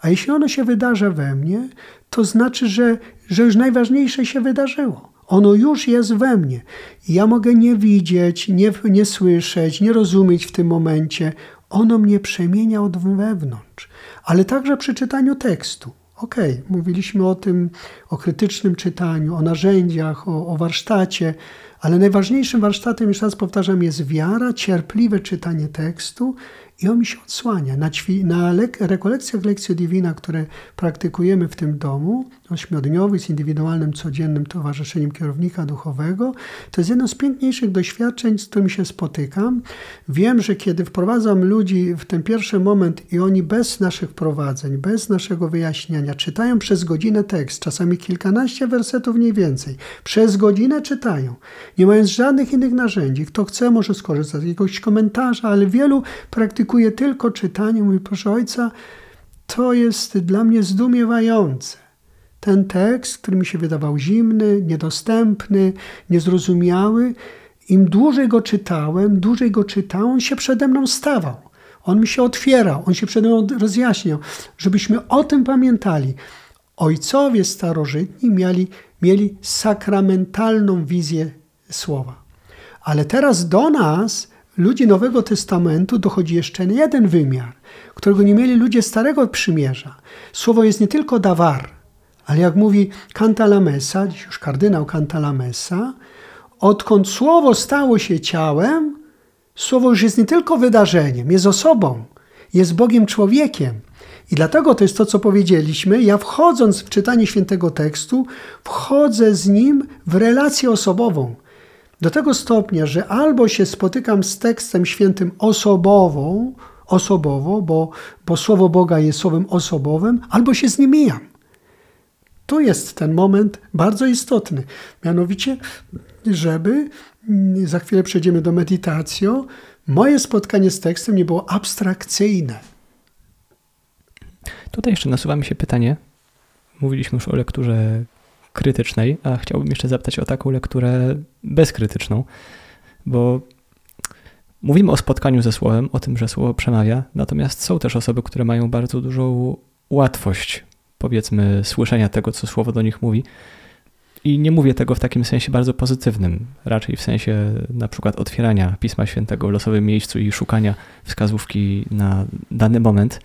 a jeśli ono się wydarza we mnie, to znaczy, że, że już najważniejsze się wydarzyło. Ono już jest we mnie. Ja mogę nie widzieć, nie, nie słyszeć, nie rozumieć w tym momencie. Ono mnie przemienia od wewnątrz, ale także przy czytaniu tekstu. OK, mówiliśmy o tym, o krytycznym czytaniu, o narzędziach, o, o warsztacie, ale najważniejszym warsztatem, już raz powtarzam, jest wiara, cierpliwe czytanie tekstu i on mi się odsłania. Na, ćwi, na lek, rekolekcjach Lekcji Divina, które praktykujemy w tym domu, ośmiodniowych z indywidualnym, codziennym towarzyszeniem kierownika duchowego, to jest jedno z piękniejszych doświadczeń, z którymi się spotykam. Wiem, że kiedy wprowadzam ludzi w ten pierwszy moment i oni bez naszych prowadzeń, bez naszego wyjaśniania, czytają przez godzinę tekst, czasami kilkanaście wersetów mniej więcej, przez godzinę czytają, nie mając żadnych innych narzędzi. Kto chce, może skorzystać z jakiegoś komentarza, ale wielu praktykuje tylko czytanie. Mówi, proszę ojca, to jest dla mnie zdumiewające. Ten tekst, który mi się wydawał zimny, niedostępny, niezrozumiały, im dłużej go czytałem, dłużej go czytałem, on się przede mną stawał. On mi się otwierał, on się przede mną rozjaśniał, żebyśmy o tym pamiętali. Ojcowie starożytni mieli, mieli sakramentalną wizję słowa. Ale teraz do nas, ludzi Nowego Testamentu, dochodzi jeszcze jeden wymiar, którego nie mieli ludzie Starego Przymierza. Słowo jest nie tylko dawar, ale jak mówi Cantalamessa, dziś już kardynał Cantalamessa, odkąd Słowo stało się ciałem, Słowo już jest nie tylko wydarzeniem, jest osobą, jest Bogiem człowiekiem. I dlatego to jest to, co powiedzieliśmy. Ja wchodząc w czytanie świętego tekstu, wchodzę z nim w relację osobową. Do tego stopnia, że albo się spotykam z tekstem świętym osobową, osobowo, bo, bo Słowo Boga jest słowem osobowym, albo się z nim mijam. Tu jest ten moment bardzo istotny. Mianowicie, żeby, mm, za chwilę przejdziemy do medytacji, moje spotkanie z tekstem nie było abstrakcyjne. Tutaj jeszcze nasuwa mi się pytanie. Mówiliśmy już o lekturze krytycznej, a chciałbym jeszcze zapytać o taką lekturę bezkrytyczną, bo mówimy o spotkaniu ze Słowem, o tym, że Słowo przemawia, natomiast są też osoby, które mają bardzo dużą łatwość, powiedzmy, słyszenia tego, co Słowo do nich mówi. I nie mówię tego w takim sensie bardzo pozytywnym, raczej w sensie na przykład otwierania Pisma Świętego w losowym miejscu i szukania wskazówki na dany moment.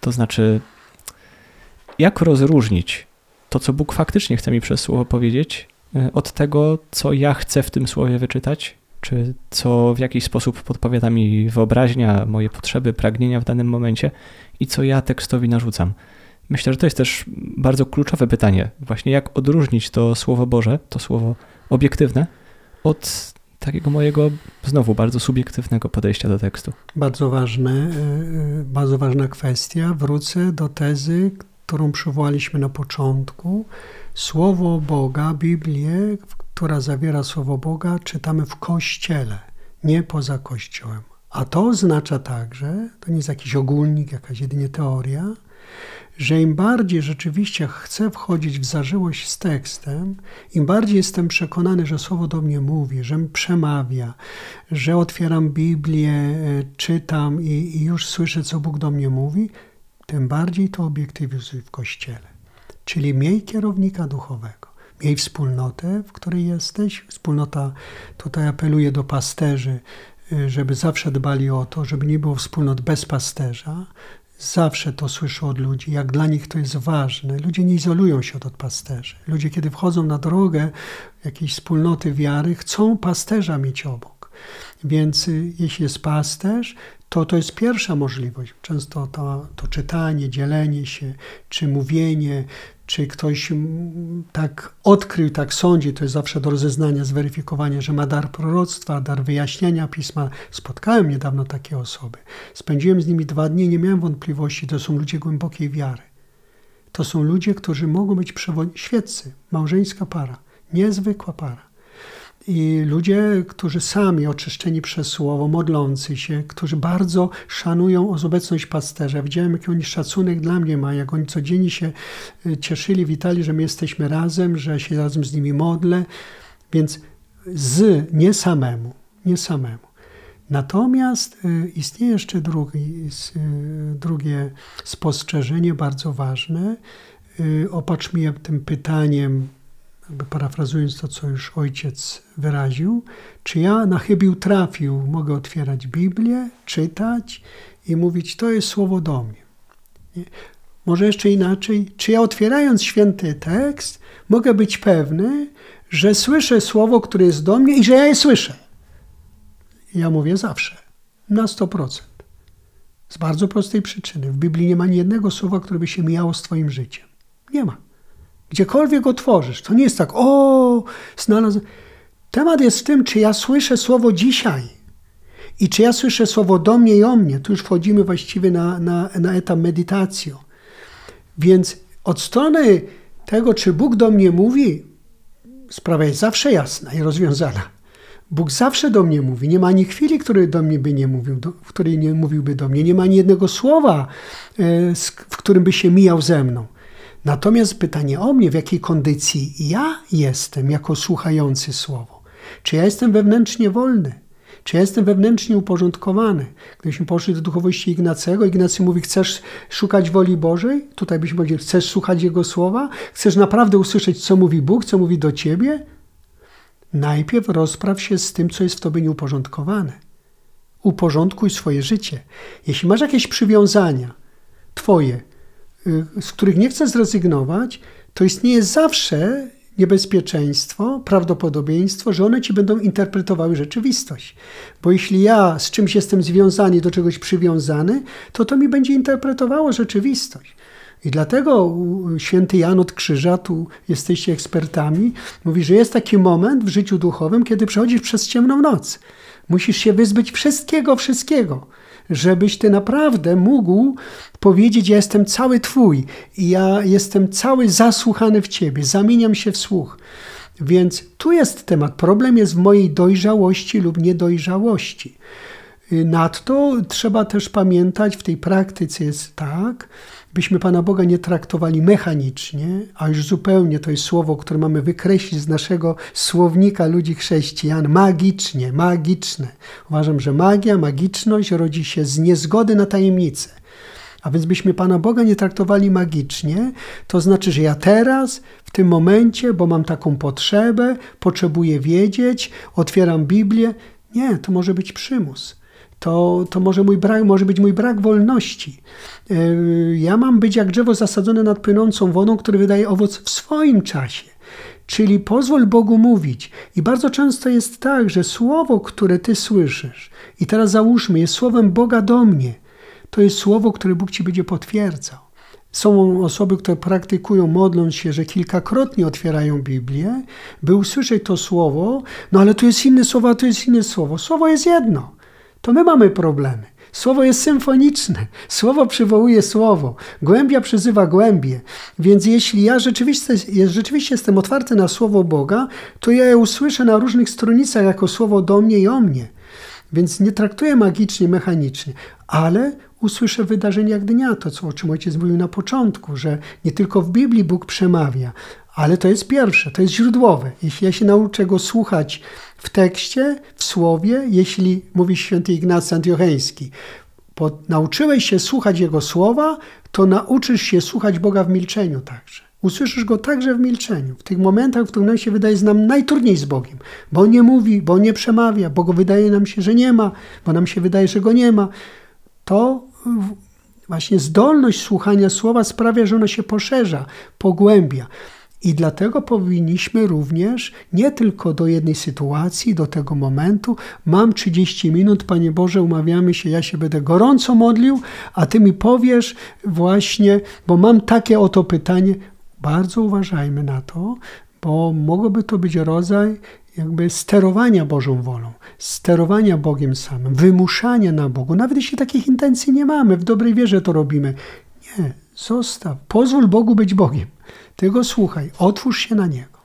To znaczy, jak rozróżnić to, co Bóg faktycznie chce mi przez słowo powiedzieć, e, od tego, co ja chcę w tym słowie wyczytać, czy co w jakiś sposób podpowiada mi wyobraźnia, moje potrzeby, pragnienia w danym momencie i co ja tekstowi narzucam. Myślę, że to jest też bardzo kluczowe pytanie, właśnie jak odróżnić to Słowo Boże, to Słowo obiektywne, od takiego mojego znowu bardzo subiektywnego podejścia do tekstu. Bardzo ważne, e, bardzo ważna kwestia. Wrócę do tezy, którą przywołaliśmy na początku. Słowo Boga, Biblię, która zawiera Słowo Boga, czytamy w Kościele, nie poza Kościołem. A to oznacza także, to nie jest jakiś ogólnik, jakaś jedynie teoria, że im bardziej rzeczywiście chcę wchodzić w zażyłość z tekstem, im bardziej jestem przekonany, że Słowo do mnie mówi, że mi przemawia, że otwieram Biblię, e, czytam i, i już słyszę, co Bóg do mnie mówi, tym bardziej to obiektywizuj w Kościele. Czyli miej kierownika duchowego, miej wspólnotę, w której jesteś. Wspólnota, tutaj apeluję do pasterzy, y, żeby zawsze dbali o to, żeby nie było wspólnot bez pasterza. Zawsze to słyszę od ludzi, jak dla nich to jest ważne. Ludzie nie izolują się od pasterzy. Ludzie, kiedy wchodzą na drogę jakiejś wspólnoty wiary, chcą pasterza mieć obok. Więc y, jeśli jest pasterz, to to jest pierwsza możliwość. Często to, to czytanie, dzielenie się, czy mówienie, czy ktoś tak odkrył, tak sądzi, to jest zawsze do rozeznania, zweryfikowania, że ma dar proroctwa, dar wyjaśniania pisma. Spotkałem niedawno takie osoby. Spędziłem z nimi dwa dni, nie miałem wątpliwości, to są ludzie głębokiej wiary. To są ludzie, którzy mogą być świeccy, małżeńska para, niezwykła para. I ludzie, którzy sami oczyszczeni przez słowo, modlący się, którzy bardzo szanują obecność pasterza. Widziałem, jaki oni szacunek dla mnie ma, jak oni codziennie się y, cieszyli, witali, że my jesteśmy razem, że się razem z nimi modlę. Więc z, nie samemu, nie samemu. Natomiast y, istnieje jeszcze drugi, y, drugie spostrzeżenie bardzo ważne. Opatrz mnie tym pytaniem, jakby parafrazując to, co już ojciec wyraził, czy ja na chybił trafił, mogę otwierać Biblię, czytać i mówić, to jest słowo do mnie. Nie? Może jeszcze inaczej, czy ja otwierając święty tekst, mogę być pewny, że słyszę słowo, które jest do mnie i że ja je słyszę. Ja mówię zawsze, na 100%. Z bardzo prostej przyczyny. W Biblii nie ma ani jednego słowa, które by się mijało z Twoim życiem. Nie ma. Gdziekolwiek otworzysz, to nie jest tak, o, znalazłem. Temat jest w tym, czy ja słyszę słowo dzisiaj i czy ja słyszę słowo do mnie i o mnie. Tu już wchodzimy właściwie na, na, na etap medytacji. Więc od strony tego, czy Bóg do mnie mówi, sprawa jest zawsze jasna i rozwiązana. Bóg zawsze do mnie mówi. Nie ma ani chwili, której do mnie by nie mówił, do, w której nie mówiłby do mnie. Nie ma ani jednego słowa, e, w którym by się mijał ze mną. Natomiast pytanie o mnie, w jakiej kondycji ja jestem jako słuchający słowo. Czy ja jestem wewnętrznie wolny? Czy ja jestem wewnętrznie uporządkowany? Gdybyśmy poszli do duchowości Ignacego, Ignacy mówi, chcesz szukać woli Bożej? Tutaj byśmy powiedzieli, chcesz słuchać Jego słowa? Chcesz naprawdę usłyszeć, co mówi Bóg, co mówi do ciebie? Najpierw rozpraw się z tym, co jest w tobie nieuporządkowane. Uporządkuj swoje życie. Jeśli masz jakieś przywiązania twoje, z których nie chcesz zrezygnować, to istnieje zawsze niebezpieczeństwo, prawdopodobieństwo, że one ci będą interpretowały rzeczywistość. Bo jeśli ja z czymś jestem związany, do czegoś przywiązany, to to mi będzie interpretowało rzeczywistość. I dlatego święty Jan od Krzyża, tu jesteście ekspertami, mówi, że jest taki moment w życiu duchowym, kiedy przechodzisz przez ciemną noc. Musisz się wyzbyć wszystkiego, wszystkiego, żebyś ty naprawdę mógł powiedzieć: Ja jestem cały Twój i ja jestem cały zasłuchany w Ciebie, zamieniam się w słuch. Więc tu jest temat. Problem jest w mojej dojrzałości lub niedojrzałości. Nadto trzeba też pamiętać, w tej praktyce jest tak, byśmy Pana Boga nie traktowali mechanicznie, a już zupełnie to jest słowo, które mamy wykreślić z naszego słownika ludzi chrześcijan, magicznie, magiczne. Uważam, że magia, magiczność rodzi się z niezgody na tajemnicę. A więc byśmy Pana Boga nie traktowali magicznie, to znaczy, że ja teraz, w tym momencie, bo mam taką potrzebę, potrzebuję wiedzieć, otwieram Biblię. Nie, to może być przymus to, to może, mój brak, może być mój brak wolności. E, ja mam być jak drzewo zasadzone nad płynącą wodą, które wydaje owoc w swoim czasie. Czyli pozwól Bogu mówić. I bardzo często jest tak, że słowo, które ty słyszysz, i teraz załóżmy, jest słowem Boga do mnie, to jest słowo, które Bóg ci będzie potwierdzał. Są osoby, które praktykują, modląc się, że kilkakrotnie otwierają Biblię, by usłyszeć to słowo, no ale tu jest inne słowo, a tu jest inne słowo. Słowo jest jedno to my mamy problemy. Słowo jest symfoniczne, słowo przywołuje słowo, głębia przyzywa głębie. Więc jeśli ja rzeczywiście, rzeczywiście jestem otwarty na słowo Boga, to ja je usłyszę na różnych stronnicach jako słowo do mnie i o mnie. Więc nie traktuję magicznie, mechanicznie, ale usłyszę wydarzenia dnia, to co, o czym ojciec mówił na początku, że nie tylko w Biblii Bóg przemawia, ale to jest pierwsze, to jest źródłowe. Jeśli ja się nauczę go słuchać w tekście, w słowie, jeśli mówi święty Ignacy Antiocheński, nauczyłeś się słuchać Jego słowa, to nauczysz się słuchać Boga w milczeniu także. Usłyszysz Go także w milczeniu. W tych momentach, w których nam się wydaje z nam najtrudniej z Bogiem, bo On nie mówi, bo On nie przemawia, bo Go wydaje nam się, że nie ma, bo nam się wydaje, że Go nie ma, to właśnie zdolność słuchania słowa sprawia, że ono się poszerza, pogłębia. I dlatego powinniśmy również nie tylko do jednej sytuacji, do tego momentu, mam 30 minut, Panie Boże, umawiamy się, ja się będę gorąco modlił, a Ty mi powiesz właśnie, bo mam takie oto pytanie. Bardzo uważajmy na to, bo mogłoby to być rodzaj jakby sterowania Bożą wolą, sterowania Bogiem samym, wymuszania na Bogu. Nawet jeśli takich intencji nie mamy, w dobrej wierze to robimy. Nie, zostaw, pozwól Bogu być Bogiem. Ty go słuchaj, otwórz się na niego.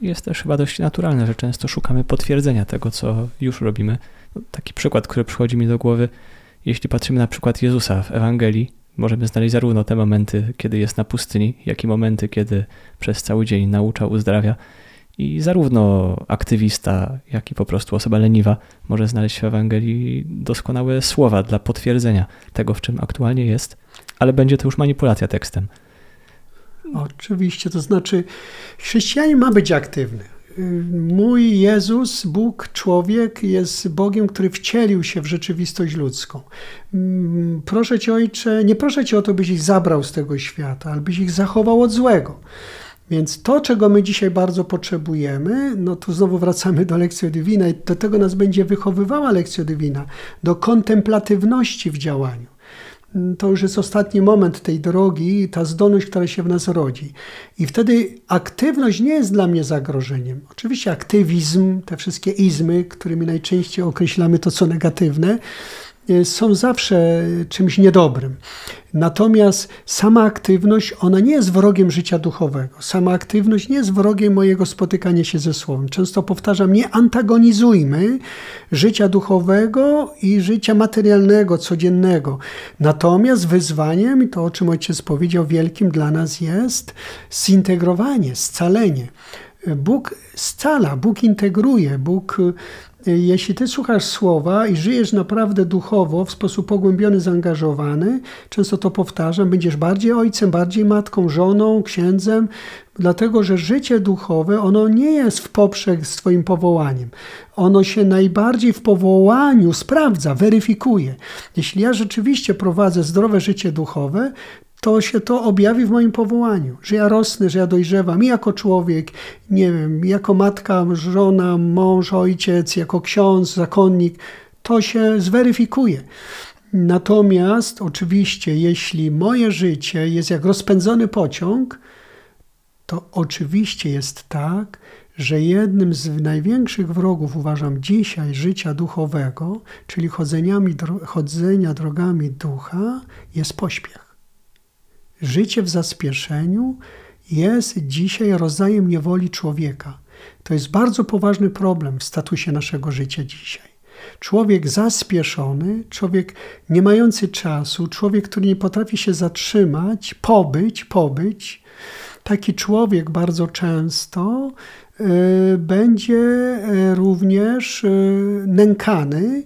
Jest też chyba dość naturalne, że często szukamy potwierdzenia tego, co już robimy. Taki przykład, który przychodzi mi do głowy, jeśli patrzymy na przykład Jezusa w Ewangelii, możemy znaleźć zarówno te momenty, kiedy jest na pustyni, jak i momenty, kiedy przez cały dzień naucza, uzdrawia. I zarówno aktywista, jak i po prostu osoba leniwa może znaleźć w Ewangelii doskonałe słowa dla potwierdzenia tego, w czym aktualnie jest, ale będzie to już manipulacja tekstem. Oczywiście, to znaczy chrześcijanin ma być aktywny. Mój Jezus, Bóg, człowiek jest Bogiem, który wcielił się w rzeczywistość ludzką. Proszę Cię, Ojcze, nie proszę Cię o to, byś ich zabrał z tego świata, ale byś ich zachował od złego. Więc to, czego my dzisiaj bardzo potrzebujemy, no tu znowu wracamy do lekcji Divina i do tego nas będzie wychowywała lekcja Divina, do kontemplatywności w działaniu. To już jest ostatni moment tej drogi, ta zdolność, która się w nas rodzi. I wtedy aktywność nie jest dla mnie zagrożeniem. Oczywiście aktywizm, te wszystkie izmy, którymi najczęściej określamy to, co negatywne, są zawsze czymś niedobrym. Natomiast sama aktywność, ona nie jest wrogiem życia duchowego. Sama aktywność nie jest wrogiem mojego spotykania się ze Słowem. Często powtarzam, nie antagonizujmy życia duchowego i życia materialnego, codziennego. Natomiast wyzwaniem, i to o czym ojciec powiedział, wielkim dla nas jest zintegrowanie, scalenie. Bóg scala, Bóg integruje, Bóg jeśli ty słuchasz słowa i żyjesz naprawdę duchowo, w sposób pogłębiony, zaangażowany, często to powtarzam, będziesz bardziej ojcem, bardziej matką, żoną, księdzem, dlatego że życie duchowe, ono nie jest w poprzek z twoim powołaniem. Ono się najbardziej w powołaniu sprawdza, weryfikuje. Jeśli ja rzeczywiście prowadzę zdrowe życie duchowe, to się to objawi w moim powołaniu, że ja rosnę, że ja dojrzewam i jako człowiek, nie wiem, jako matka, żona, mąż, ojciec, jako ksiądz, zakonnik, to się zweryfikuje. Natomiast oczywiście, jeśli moje życie jest jak rozpędzony pociąg, to oczywiście jest tak, że jednym z największych wrogów uważam dzisiaj życia duchowego, czyli chodzenia drogami ducha, jest pośpiech. Życie w zaspieszeniu jest dzisiaj rodzajem niewoli człowieka. To jest bardzo poważny problem w statusie naszego życia dzisiaj. Człowiek zaspieszony, człowiek nie mający czasu, człowiek, który nie potrafi się zatrzymać, pobyć, pobyć, taki człowiek bardzo często y, będzie y, również y, nękany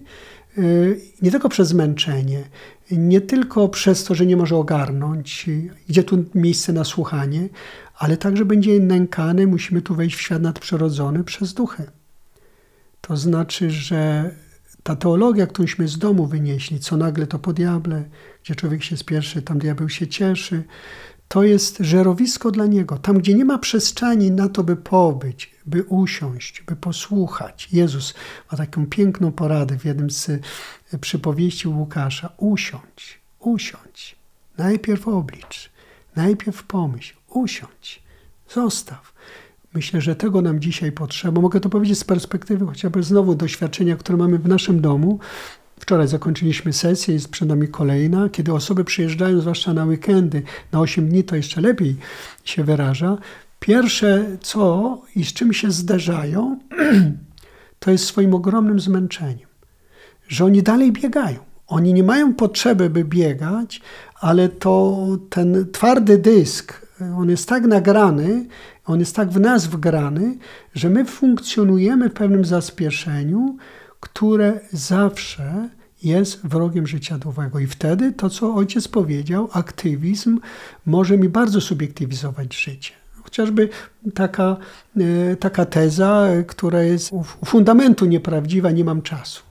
nie tylko przez zmęczenie, nie tylko przez to, że nie może ogarnąć, gdzie tu miejsce na słuchanie, ale także będzie nękany, musimy tu wejść w świat nadprzyrodzony przez duchy. To znaczy, że ta teologia, którąśmy z domu wynieśli, co nagle to po diable, gdzie człowiek się spieszy, tam diabeł się cieszy, to jest żerowisko dla niego. Tam, gdzie nie ma przestrzeni na to, by pobyć, by usiąść, by posłuchać. Jezus ma taką piękną poradę w jednym z przypowieści Łukasza. Usiądź, usiądź. Najpierw oblicz, najpierw pomyśl, usiądź, zostaw. Myślę, że tego nam dzisiaj potrzeba. Mogę to powiedzieć z perspektywy chociażby znowu doświadczenia, które mamy w naszym domu. Wczoraj zakończyliśmy sesję, jest przed nami kolejna. Kiedy osoby przyjeżdżają, zwłaszcza na weekendy, na 8 dni to jeszcze lepiej się wyraża. Pierwsze co i z czym się zderzają, to jest swoim ogromnym zmęczeniem że oni dalej biegają. Oni nie mają potrzeby, by biegać, ale to ten twardy dysk, on jest tak nagrany, on jest tak w nas wgrany, że my funkcjonujemy w pewnym zaspieszeniu, które zawsze jest wrogiem życia duchowego. I wtedy to, co ojciec powiedział, aktywizm może mi bardzo subiektywizować życie. Chociażby taka, e, taka teza, która jest u fundamentu nieprawdziwa, nie mam czasu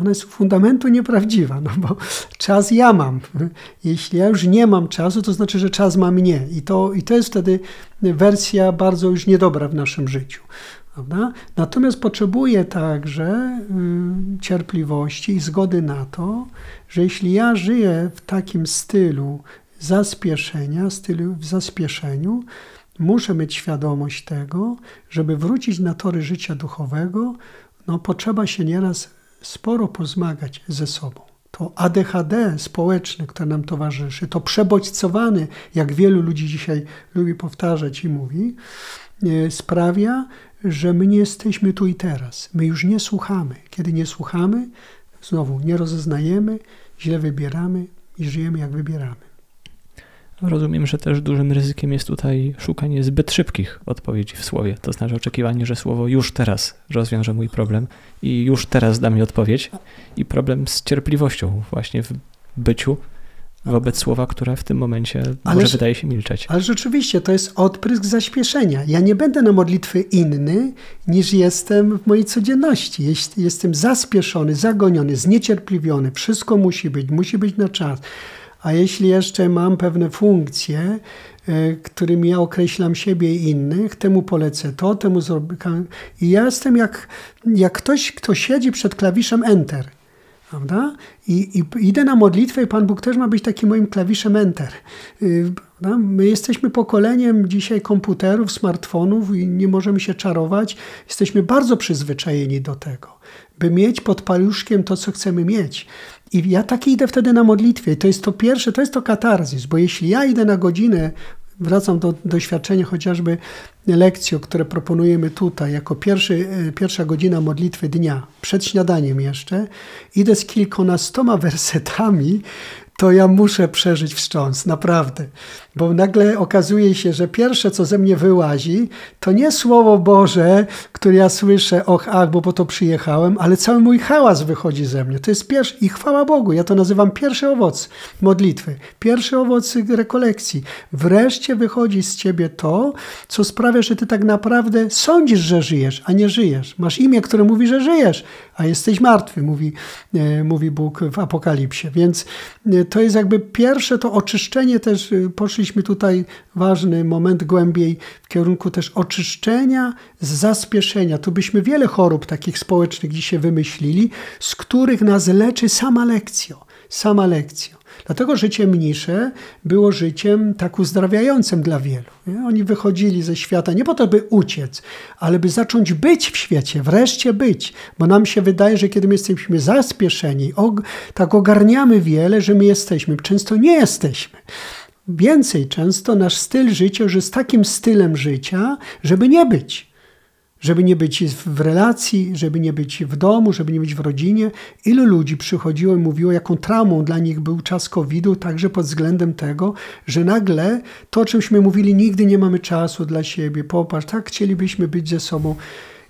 ona jest z fundamentu nieprawdziwa, no bo czas ja mam. Jeśli ja już nie mam czasu, to znaczy, że czas ma mnie. I to, i to jest wtedy wersja bardzo już niedobra w naszym życiu. Prawda? Natomiast potrzebuję także y, cierpliwości i zgody na to, że jeśli ja żyję w takim stylu zaspieszenia, stylu w zaspieszeniu, muszę mieć świadomość tego, żeby wrócić na tory życia duchowego, no potrzeba się nieraz sporo pozmagać ze sobą. To ADHD społeczne, które nam towarzyszy, to przebodźcowany, jak wielu ludzi dzisiaj lubi powtarzać i mówi, e, sprawia, że my nie jesteśmy tu i teraz. My już nie słuchamy. Kiedy nie słuchamy, znowu nie rozeznajemy, źle wybieramy i żyjemy jak wybieramy. Rozumiem, że też dużym ryzykiem jest tutaj szukanie zbyt szybkich odpowiedzi w słowie. To znaczy oczekiwanie, że słowo już teraz rozwiąże mój problem i już teraz da mi odpowiedź. I problem z cierpliwością właśnie w byciu wobec słowa, które w tym momencie ale, może wydaje się milczeć. Ale rzeczywiście to jest odprysk zaśpieszenia. Ja nie będę na modlitwy inny niż jestem w mojej codzienności. Jeśli jestem zaspieszony, zagoniony, zniecierpliwiony, wszystko musi być, musi być na czas a jeśli jeszcze mam pewne funkcje, e, którymi ja określam siebie i innych, temu polecę to, temu zrobię. I ja jestem jak, jak ktoś, kto siedzi przed klawiszem Enter. Prawda? I, I, idę na modlitwę i Pan Bóg też ma być takim moim klawiszem Enter. Y, prawda? My jesteśmy pokoleniem dzisiaj komputerów, smartfonów i nie możemy się czarować. Jesteśmy bardzo przyzwyczajeni do tego, by mieć pod paluszkiem to, co chcemy mieć. I ja tak idę wtedy na modlitwie. I to jest to pierwsze, to jest to katarzis, bo jeśli ja idę na godzinę wracam do doświadczenia chociażby lekcji, które proponujemy tutaj, jako pierwszy, e, pierwsza godzina modlitwy dnia, przed śniadaniem jeszcze, idę z kilkunastoma wersetami, to ja muszę przeżyć wstrząs, naprawdę. Bo nagle okazuje się, że pierwsze, co ze mnie wyłazi, to nie Słowo Boże, które ja słyszę, och, ach, bo po to przyjechałem, ale cały mój hałas wychodzi ze mnie. To jest pierwszy, i chwała Bogu, ja to nazywam pierwszy owoc modlitwy, pierwszy owoc rekolekcji. Wreszcie wychodzi z ciebie to, co sprawia, że ty tak naprawdę sądzisz, że żyjesz, a nie żyjesz. Masz imię, które mówi, że żyjesz, a jesteś martwy, mówi, e, mówi Bóg w Apokalipsie. Więc to jest jakby pierwsze to oczyszczenie też, e, poszliśmy tutaj, ważny moment głębiej w kierunku też oczyszczenia z zaspieszenia. Tu byśmy wiele chorób takich społecznych dzisiaj wymyślili, z których nas leczy sama lekcja. Sama lekcja. Dlatego życie mnisze było życiem tak uzdrawiającym dla wielu. Nie? Oni wychodzili ze świata nie po to, by uciec, ale by zacząć być w świecie, wreszcie być. Bo nam się wydaje, że kiedy my jesteśmy zaspieszeni, og tak ogarniamy wiele, że my jesteśmy. Często nie jesteśmy. Więcej często nasz styl życia już jest takim stylem życia, żeby nie być żeby nie być w relacji, żeby nie być w domu, żeby nie być w rodzinie. Ilu ludzi przychodziło i mówiło, jaką traumą dla nich był czas COVID-u, także pod względem tego, że nagle to, o czymśmy mówili, nigdy nie mamy czasu dla siebie, popatrz, tak chcielibyśmy być ze sobą.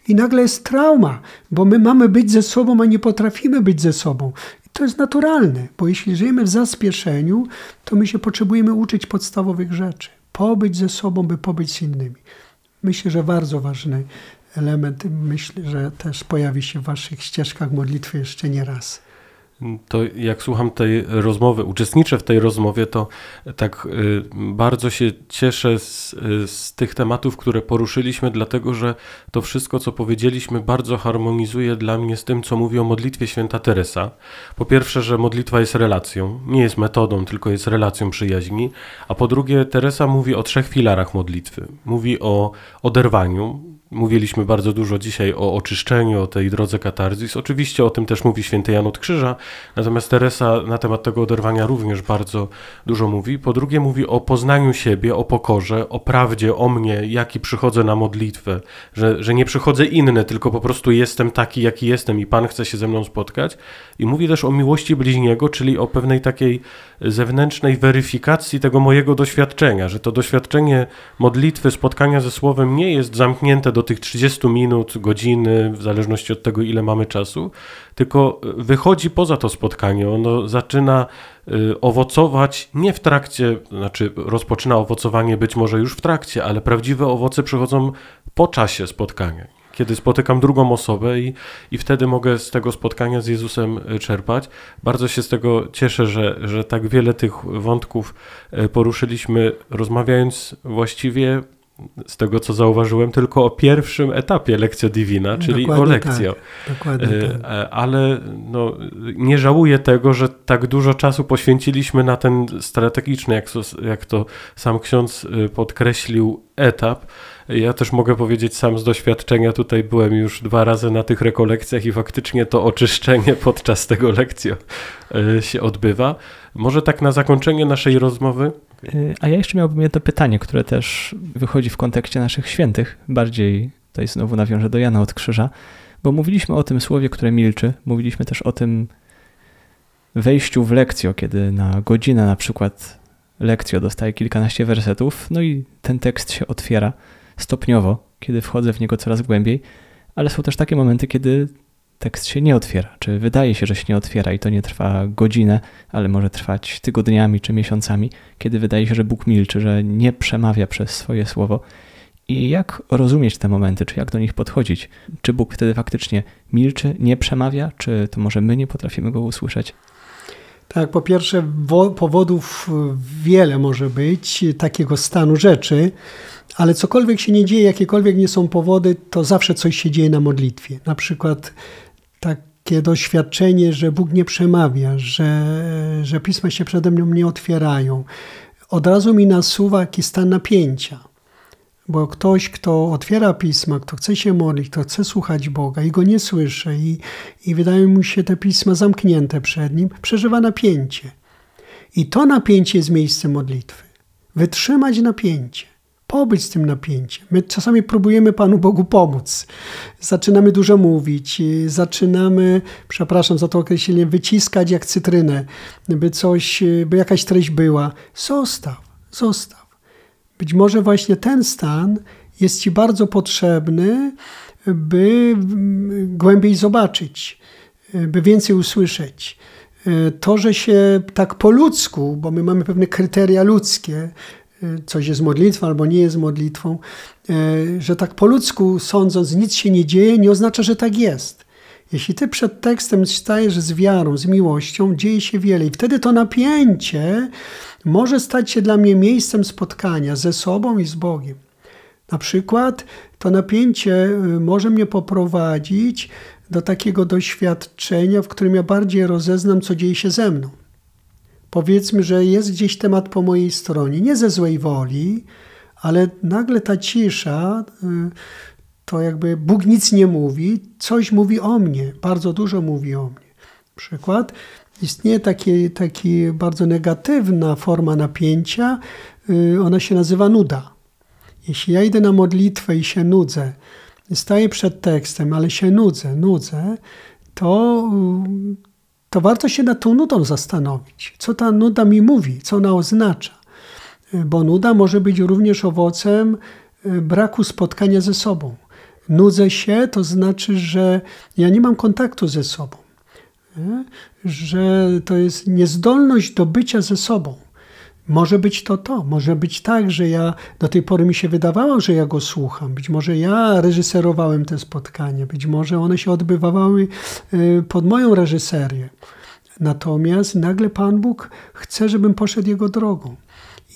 I nagle jest trauma, bo my mamy być ze sobą, a nie potrafimy być ze sobą. I to jest naturalne, bo jeśli żyjemy w zaspieszeniu, to my się potrzebujemy uczyć podstawowych rzeczy. Pobyć ze sobą, by pobyć z innymi. Myślę, że bardzo ważny element, myślę, że też pojawi się w Waszych ścieżkach modlitwy jeszcze nie raz. To jak słucham tej rozmowy, uczestniczę w tej rozmowie, to tak y, bardzo się cieszę z, y, z, tych tematów, które poruszyliśmy, dlatego że to wszystko, co powiedzieliśmy, bardzo harmonizuje dla mnie z tym, co mówi o modlitwie święta Teresa. Po pierwsze, że modlitwa jest relacją, nie jest metodą, tylko jest relacją przyjaźni. A po drugie, Teresa mówi o trzech filarach modlitwy. Mówi o oderwaniu, Mówiliśmy bardzo dużo dzisiaj o oczyszczeniu, o tej drodze katarzis. Oczywiście o tym też mówi święty Jan od Krzyża, natomiast Teresa na temat tego oderwania również bardzo dużo mówi. Po drugie mówi o poznaniu siebie, o pokorze, o prawdzie, o mnie, jaki przychodzę na modlitwę, że, że nie przychodzę inny, tylko po prostu jestem taki, jaki jestem i Pan chce się ze mną spotkać. I mówi też o miłości bliźniego, czyli o pewnej takiej zewnętrznej weryfikacji tego mojego doświadczenia, że to doświadczenie modlitwy, spotkania ze Słowem nie jest zamknięte do tych 30 minut, godziny, w zależności od tego, ile mamy czasu, tylko wychodzi poza to spotkanie. Ono zaczyna y, owocować nie w trakcie, znaczy rozpoczyna owocowanie być może już w trakcie, ale prawdziwe owoce przychodzą po czasie spotkania kiedy spotykam drugą osobę i, i wtedy mogę z tego spotkania z Jezusem y, czerpać. Bardzo się z tego cieszę, że, że tak wiele tych wątków y, poruszyliśmy, rozmawiając właściwie z tego co zauważyłem, tylko o pierwszym etapie lekcja divina, czyli dokładnie o lekcję. Tak, dokładnie e, tak. E, ale no, nie żałuję tego, że tak dużo czasu poświęciliśmy na ten strategiczny, jak to, jak to sam ksiądz podkreślił, etap. Ja też mogę powiedzieć sam z doświadczenia, tutaj byłem już dwa razy na tych rekolekcjach i faktycznie to oczyszczenie podczas tego lekcji e, się odbywa. Może tak na zakończenie naszej rozmowy? Y, a ja jeszcze miałbym jedno pytanie, które też wychodzi w kontekście naszych świętych, bardziej tutaj znowu nawiążę do Jana od Krzyża, bo mówiliśmy o tym słowie, które milczy, mówiliśmy też o tym wejściu w lekcjo, kiedy na godzinę na przykład lekcjo dostaje kilkanaście wersetów, no i ten tekst się otwiera stopniowo, kiedy wchodzę w niego coraz głębiej, ale są też takie momenty, kiedy tekst się nie otwiera, czy wydaje się, że się nie otwiera i to nie trwa godzinę, ale może trwać tygodniami czy miesiącami, kiedy wydaje się, że Bóg milczy, że nie przemawia przez swoje słowo. I jak rozumieć te momenty, czy jak do nich podchodzić? Czy Bóg wtedy faktycznie milczy, nie przemawia, czy to może my nie potrafimy go usłyszeć? Tak, po pierwsze, powodów wiele może być takiego stanu rzeczy, ale cokolwiek się nie dzieje, jakiekolwiek nie są powody, to zawsze coś się dzieje na modlitwie. Na przykład takie doświadczenie, że Bóg nie przemawia, że, że pisma się przede mną nie otwierają. Od razu mi nasuwa jakiś stan napięcia. Bo ktoś, kto otwiera pisma, kto chce się modlić, kto chce słuchać Boga i go nie słyszy, i, i wydają mu się te pisma zamknięte przed nim, przeżywa napięcie. I to napięcie jest miejscem modlitwy. Wytrzymać napięcie pobyć z tym napięciem. My czasami próbujemy Panu Bogu pomóc. Zaczynamy dużo mówić, zaczynamy, przepraszam za to określenie, wyciskać jak cytrynę, by coś, by jakaś treść była. Zostaw, zostaw. Być może właśnie ten stan jest Ci bardzo potrzebny, by głębiej zobaczyć, by więcej usłyszeć. To, że się tak po ludzku, bo my mamy pewne kryteria ludzkie, coś jest modlitwą albo nie jest modlitwą, e, że tak po ludzku sądząc nic się nie dzieje, nie oznacza, że tak jest. Jeśli ty przed tekstem stajesz z wiarą, z miłością, dzieje się wiele i wtedy to napięcie może stać się dla mnie miejscem spotkania ze sobą i z Bogiem. Na przykład to napięcie y, może mnie poprowadzić do takiego doświadczenia, w którym ja bardziej rozeznam, co dzieje się ze mną powiedzmy, że jest gdzieś temat po mojej stronie, nie ze złej woli, ale nagle ta cisza, y, to jakby Bóg nic nie mówi, coś mówi o mnie, bardzo dużo mówi o mnie. Przykład, istnieje taki, taki bardzo negatywna forma napięcia, y, ona się nazywa nuda. Jeśli ja idę na modlitwę i się nudzę, staję przed tekstem, ale się nudzę, nudzę, to to warto się nad tą nudą zastanowić. Co ta nuda mi mówi, co ona oznacza. Bo nuda może być również owocem e, braku spotkania ze sobą. Nudzę się, to znaczy, że ja nie mam kontaktu ze sobą, e, że to jest niezdolność do bycia ze sobą. Może być to to, może być tak, że ja do tej pory mi się wydawało, że ja go słucham. Być może ja reżyserowałem te spotkania, być może one się odbywały y, pod moją reżyserię. Natomiast nagle Pan Bóg chce, żebym poszedł Jego drogą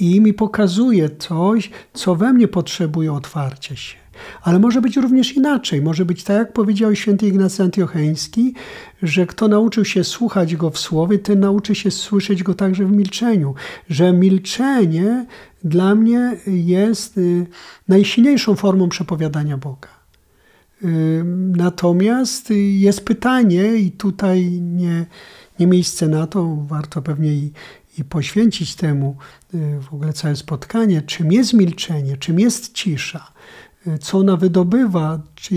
i mi pokazuje coś, co we mnie potrzebuje otwarcia się. Ale może być również inaczej. Może być tak, jak powiedział święty Ignacy Antiocheński, że kto nauczył się słuchać Go w słowie, ten nauczy się słyszeć Go także w milczeniu. Że milczenie dla mnie jest y, najsilniejszą formą przepowiadania Boga. Y, natomiast jest pytanie, i tutaj nie, nie miejsce na to, warto pewnie i, i poświęcić temu y, w ogóle całe spotkanie, czym jest milczenie, czym jest cisza co ona wydobywa, czy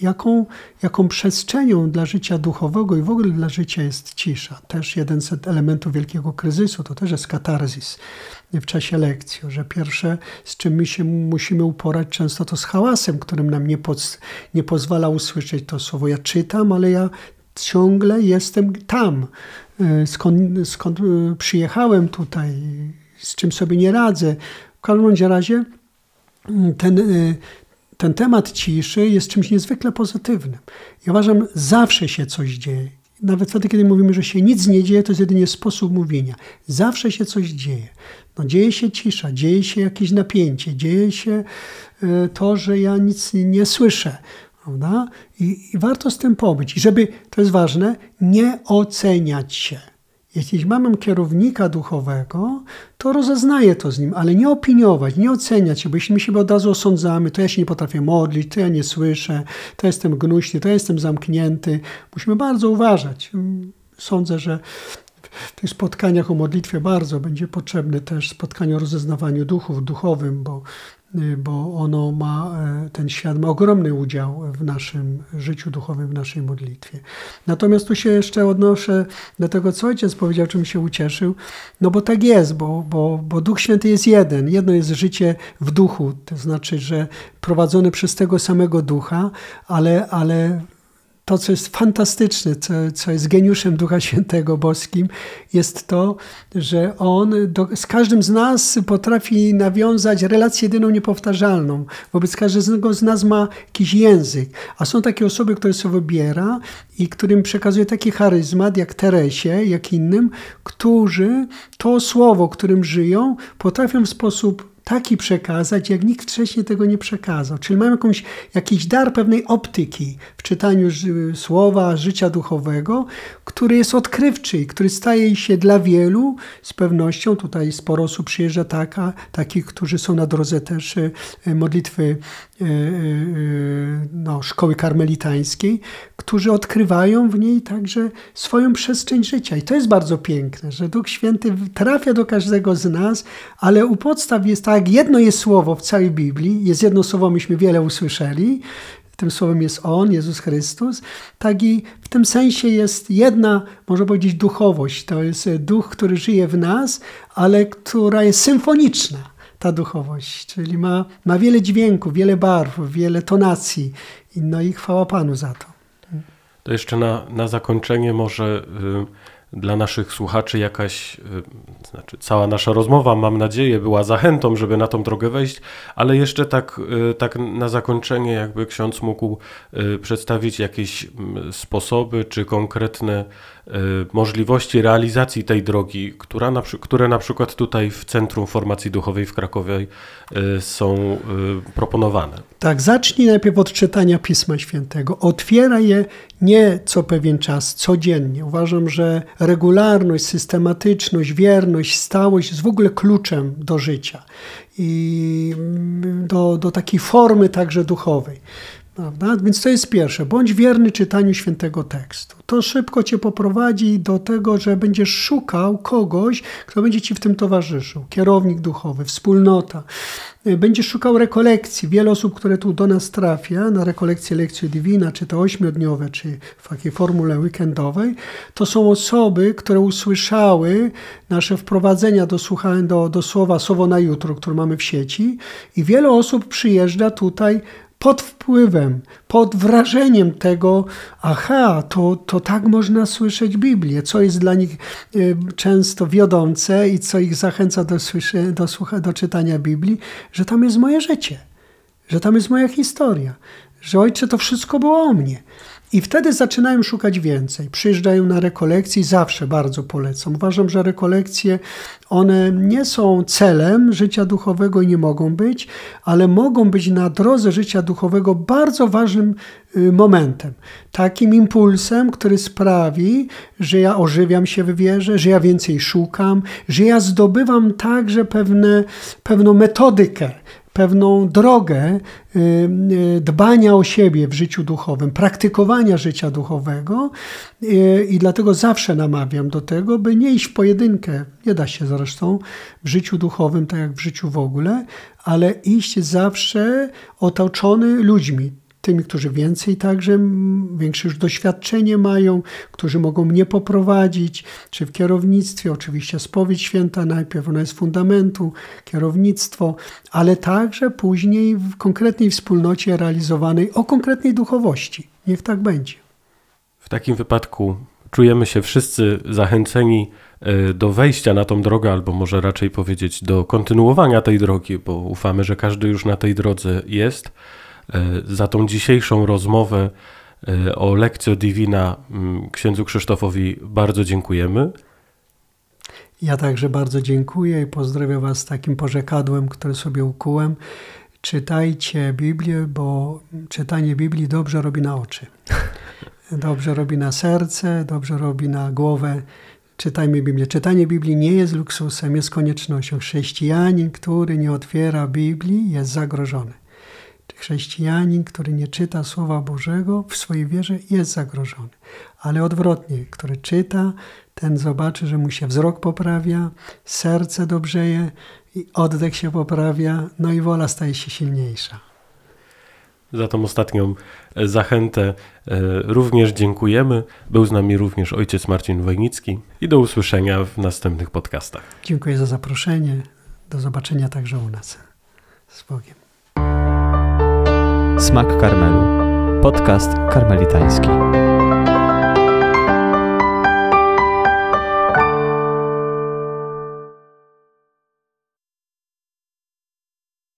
jaką, jaką przestrzenią dla życia duchowego i w ogóle dla życia jest cisza. Też jeden z elementów wielkiego kryzysu to też jest katarzis w czasie lekcji, że pierwsze, z czym my się musimy uporać często to z hałasem, którym nam nie, poz, nie pozwala usłyszeć to słowo. Ja czytam, ale ja ciągle jestem tam, e, skąd, skąd e, przyjechałem tutaj, z czym sobie nie radzę. W każdym razie ten, y, ten temat ciszy jest czymś niezwykle pozytywnym. Ja uważam, zawsze się coś dzieje. Nawet wtedy, kiedy mówimy, że się nic nie dzieje, to jest jedynie sposób mówienia. Zawsze się coś dzieje. No, dzieje się cisza, dzieje się jakieś napięcie, dzieje się y, to, że ja nic nie słyszę. Prawda? I, I warto z tym pobyć. I żeby, to jest ważne, nie oceniać się. Jeśli mamy kierownika duchowego, to rozeznaje to z nim, ale nie opiniować, nie oceniać bo jeśli my się od razu osądzamy, to ja się nie potrafię modlić, to ja nie słyszę, to jestem gnuśny, to jestem zamknięty. Musimy bardzo uważać. Sądzę, że w tych spotkaniach o modlitwie bardzo będzie potrzebne też spotkanie o rozeznawaniu duchów, duchowym, bo bo ono ma, e, ten świat ma ogromny udział w naszym życiu duchowym, w naszej modlitwie. Natomiast tu się jeszcze odnoszę do tego, co ojciec powiedział, czym się ucieszył, no bo tak jest, bo, bo, bo Duch Święty jest jeden. Jedno jest życie w duchu, to znaczy, że prowadzone przez tego samego ducha, ale, ale to, co jest fantastyczne, co, co jest geniuszem Ducha Świętego Boskim, jest to, że On do, z każdym z nas potrafi nawiązać relację jedyną niepowtarzalną. Wobec każdego z nas ma jakiś język. A są takie osoby, które sobie wybiera i którym przekazuje taki charyzmat, jak Teresie, jak innym, którzy to słowo, którym żyją, potrafią w sposób taki przekazać, jak nikt wcześniej tego nie przekazał. Czyli mamy jakąś, jakiś dar pewnej optyki w czytaniu słowa życia duchowego, który jest odkrywczy i który staje się dla wielu z pewnością, tutaj sporo osób przyjeżdża taka, takich, którzy są na drodze też e, modlitwy e, e, no, szkoły karmelitańskiej, którzy odkrywają w niej także swoją przestrzeń życia. I to jest bardzo piękne, że Duch Święty trafia do każdego z nas, ale u podstaw jest tak, jedno jest słowo w całej Biblii, jest jedno słowo, myśmy wiele usłyszeli, tym słowem jest On, Jezus Chrystus, tak i w tym sensie jest jedna, można powiedzieć, duchowość. To jest duch, który żyje w nas, ale która jest symfoniczna, ta duchowość, czyli ma, ma wiele dźwięków, wiele barw, wiele tonacji. No i chwała Panu za to. To jeszcze na, na zakończenie może y, dla naszych słuchaczy jakaś, y, znaczy cała nasza rozmowa, mam nadzieję, była zachętą, żeby na tą drogę wejść, ale jeszcze tak, y, tak na zakończenie, jakby ksiądz mógł y, przedstawić jakieś mm, sposoby czy konkretne możliwości realizacji tej drogi, która na, które na przykład tutaj w Centrum Formacji Duchowej w Krakowie y, są y, proponowane. Tak, zacznij najpierw od czytania Pisma Świętego. Otwiera je nie co pewien czas, codziennie. Uważam, że regularność, systematyczność, wierność, stałość jest w ogóle kluczem do życia i mm, do, do takiej formy także duchowej. Więc to jest pierwsze. Bądź wierny czytaniu świętego tekstu. To szybko cię poprowadzi do tego, że będziesz szukał kogoś, kto będzie ci w tym towarzyszył. Kierownik duchowy, wspólnota. Będziesz szukał rekolekcji. Wiele osób, które tu do nas trafia na rekolekcję lekcji Divina, czy to ośmiodniowe, czy w takiej formule weekendowej, to są osoby, które usłyszały nasze wprowadzenia do, do, do słowa Słowo na jutro, które mamy w sieci i wiele osób przyjeżdża tutaj pod wpływem, pod wrażeniem tego, aha, to, to tak można słyszeć Biblię, co jest dla nich y, często wiodące i co ich zachęca do, słyszy, do, słucha, do czytania Biblii, że tam jest moje życie, że tam jest moja historia, że ojcze, to wszystko było o mnie. I wtedy zaczynają szukać więcej. Przyjeżdżają na rekolekcje i zawsze bardzo polecam. Uważam, że rekolekcje, one nie są celem życia duchowego i nie mogą być, ale mogą być na drodze życia duchowego bardzo ważnym y, momentem. Takim impulsem, który sprawi, że ja ożywiam się w wierze, że ja więcej szukam, że ja zdobywam także pewne, pewną metodykę, pewną drogę y, y, dbania o siebie w życiu duchowym, praktykowania życia duchowego y, i dlatego zawsze namawiam do tego, by nie iść w pojedynkę, nie da się zresztą w życiu duchowym, tak jak w życiu w ogóle, ale iść zawsze otoczony ludźmi, tymi, którzy więcej także, większe już doświadczenie mają, którzy mogą mnie poprowadzić, czy w kierownictwie, oczywiście spowiedź święta najpierw, ona jest fundamentu, kierownictwo, ale także później w konkretnej wspólnocie realizowanej o konkretnej duchowości. Niech tak będzie. W takim wypadku czujemy się wszyscy zachęceni e, do wejścia na tą drogę, albo może raczej powiedzieć do kontynuowania tej drogi, bo ufamy, że każdy już na tej drodze jest. E, za tą dzisiejszą rozmowę e, o lekcjo Divina mm, księdzu Krzysztofowi bardzo dziękujemy. Ja także bardzo dziękuję i pozdrawiam Was z takim porzekadłem, które sobie ukułem. Czytajcie Biblię, bo czytanie Biblii dobrze robi na oczy. Dobrze robi na serce, dobrze robi na głowę. Czytajmy Biblię. Czytanie Biblii nie jest luksusem, jest koniecznością. Chrześcijanin, który nie otwiera Biblii, jest zagrożony. Chrześcijanin, który nie czyta Słowa Bożego w swojej wierze jest zagrożony. Ale odwrotnie, który czyta, ten zobaczy, że mu się wzrok poprawia, serce dobrzeje i oddech się poprawia, no i wola staje się silniejsza. Za tą ostatnią e, zachętę e, również dziękujemy. Był z nami również ojciec Marcin Wojnicki i do usłyszenia w następnych podcastach. Dziękuję za zaproszenie. Do zobaczenia także u nas. Z Bogiem. Smak karmelu. podcast karmelitański.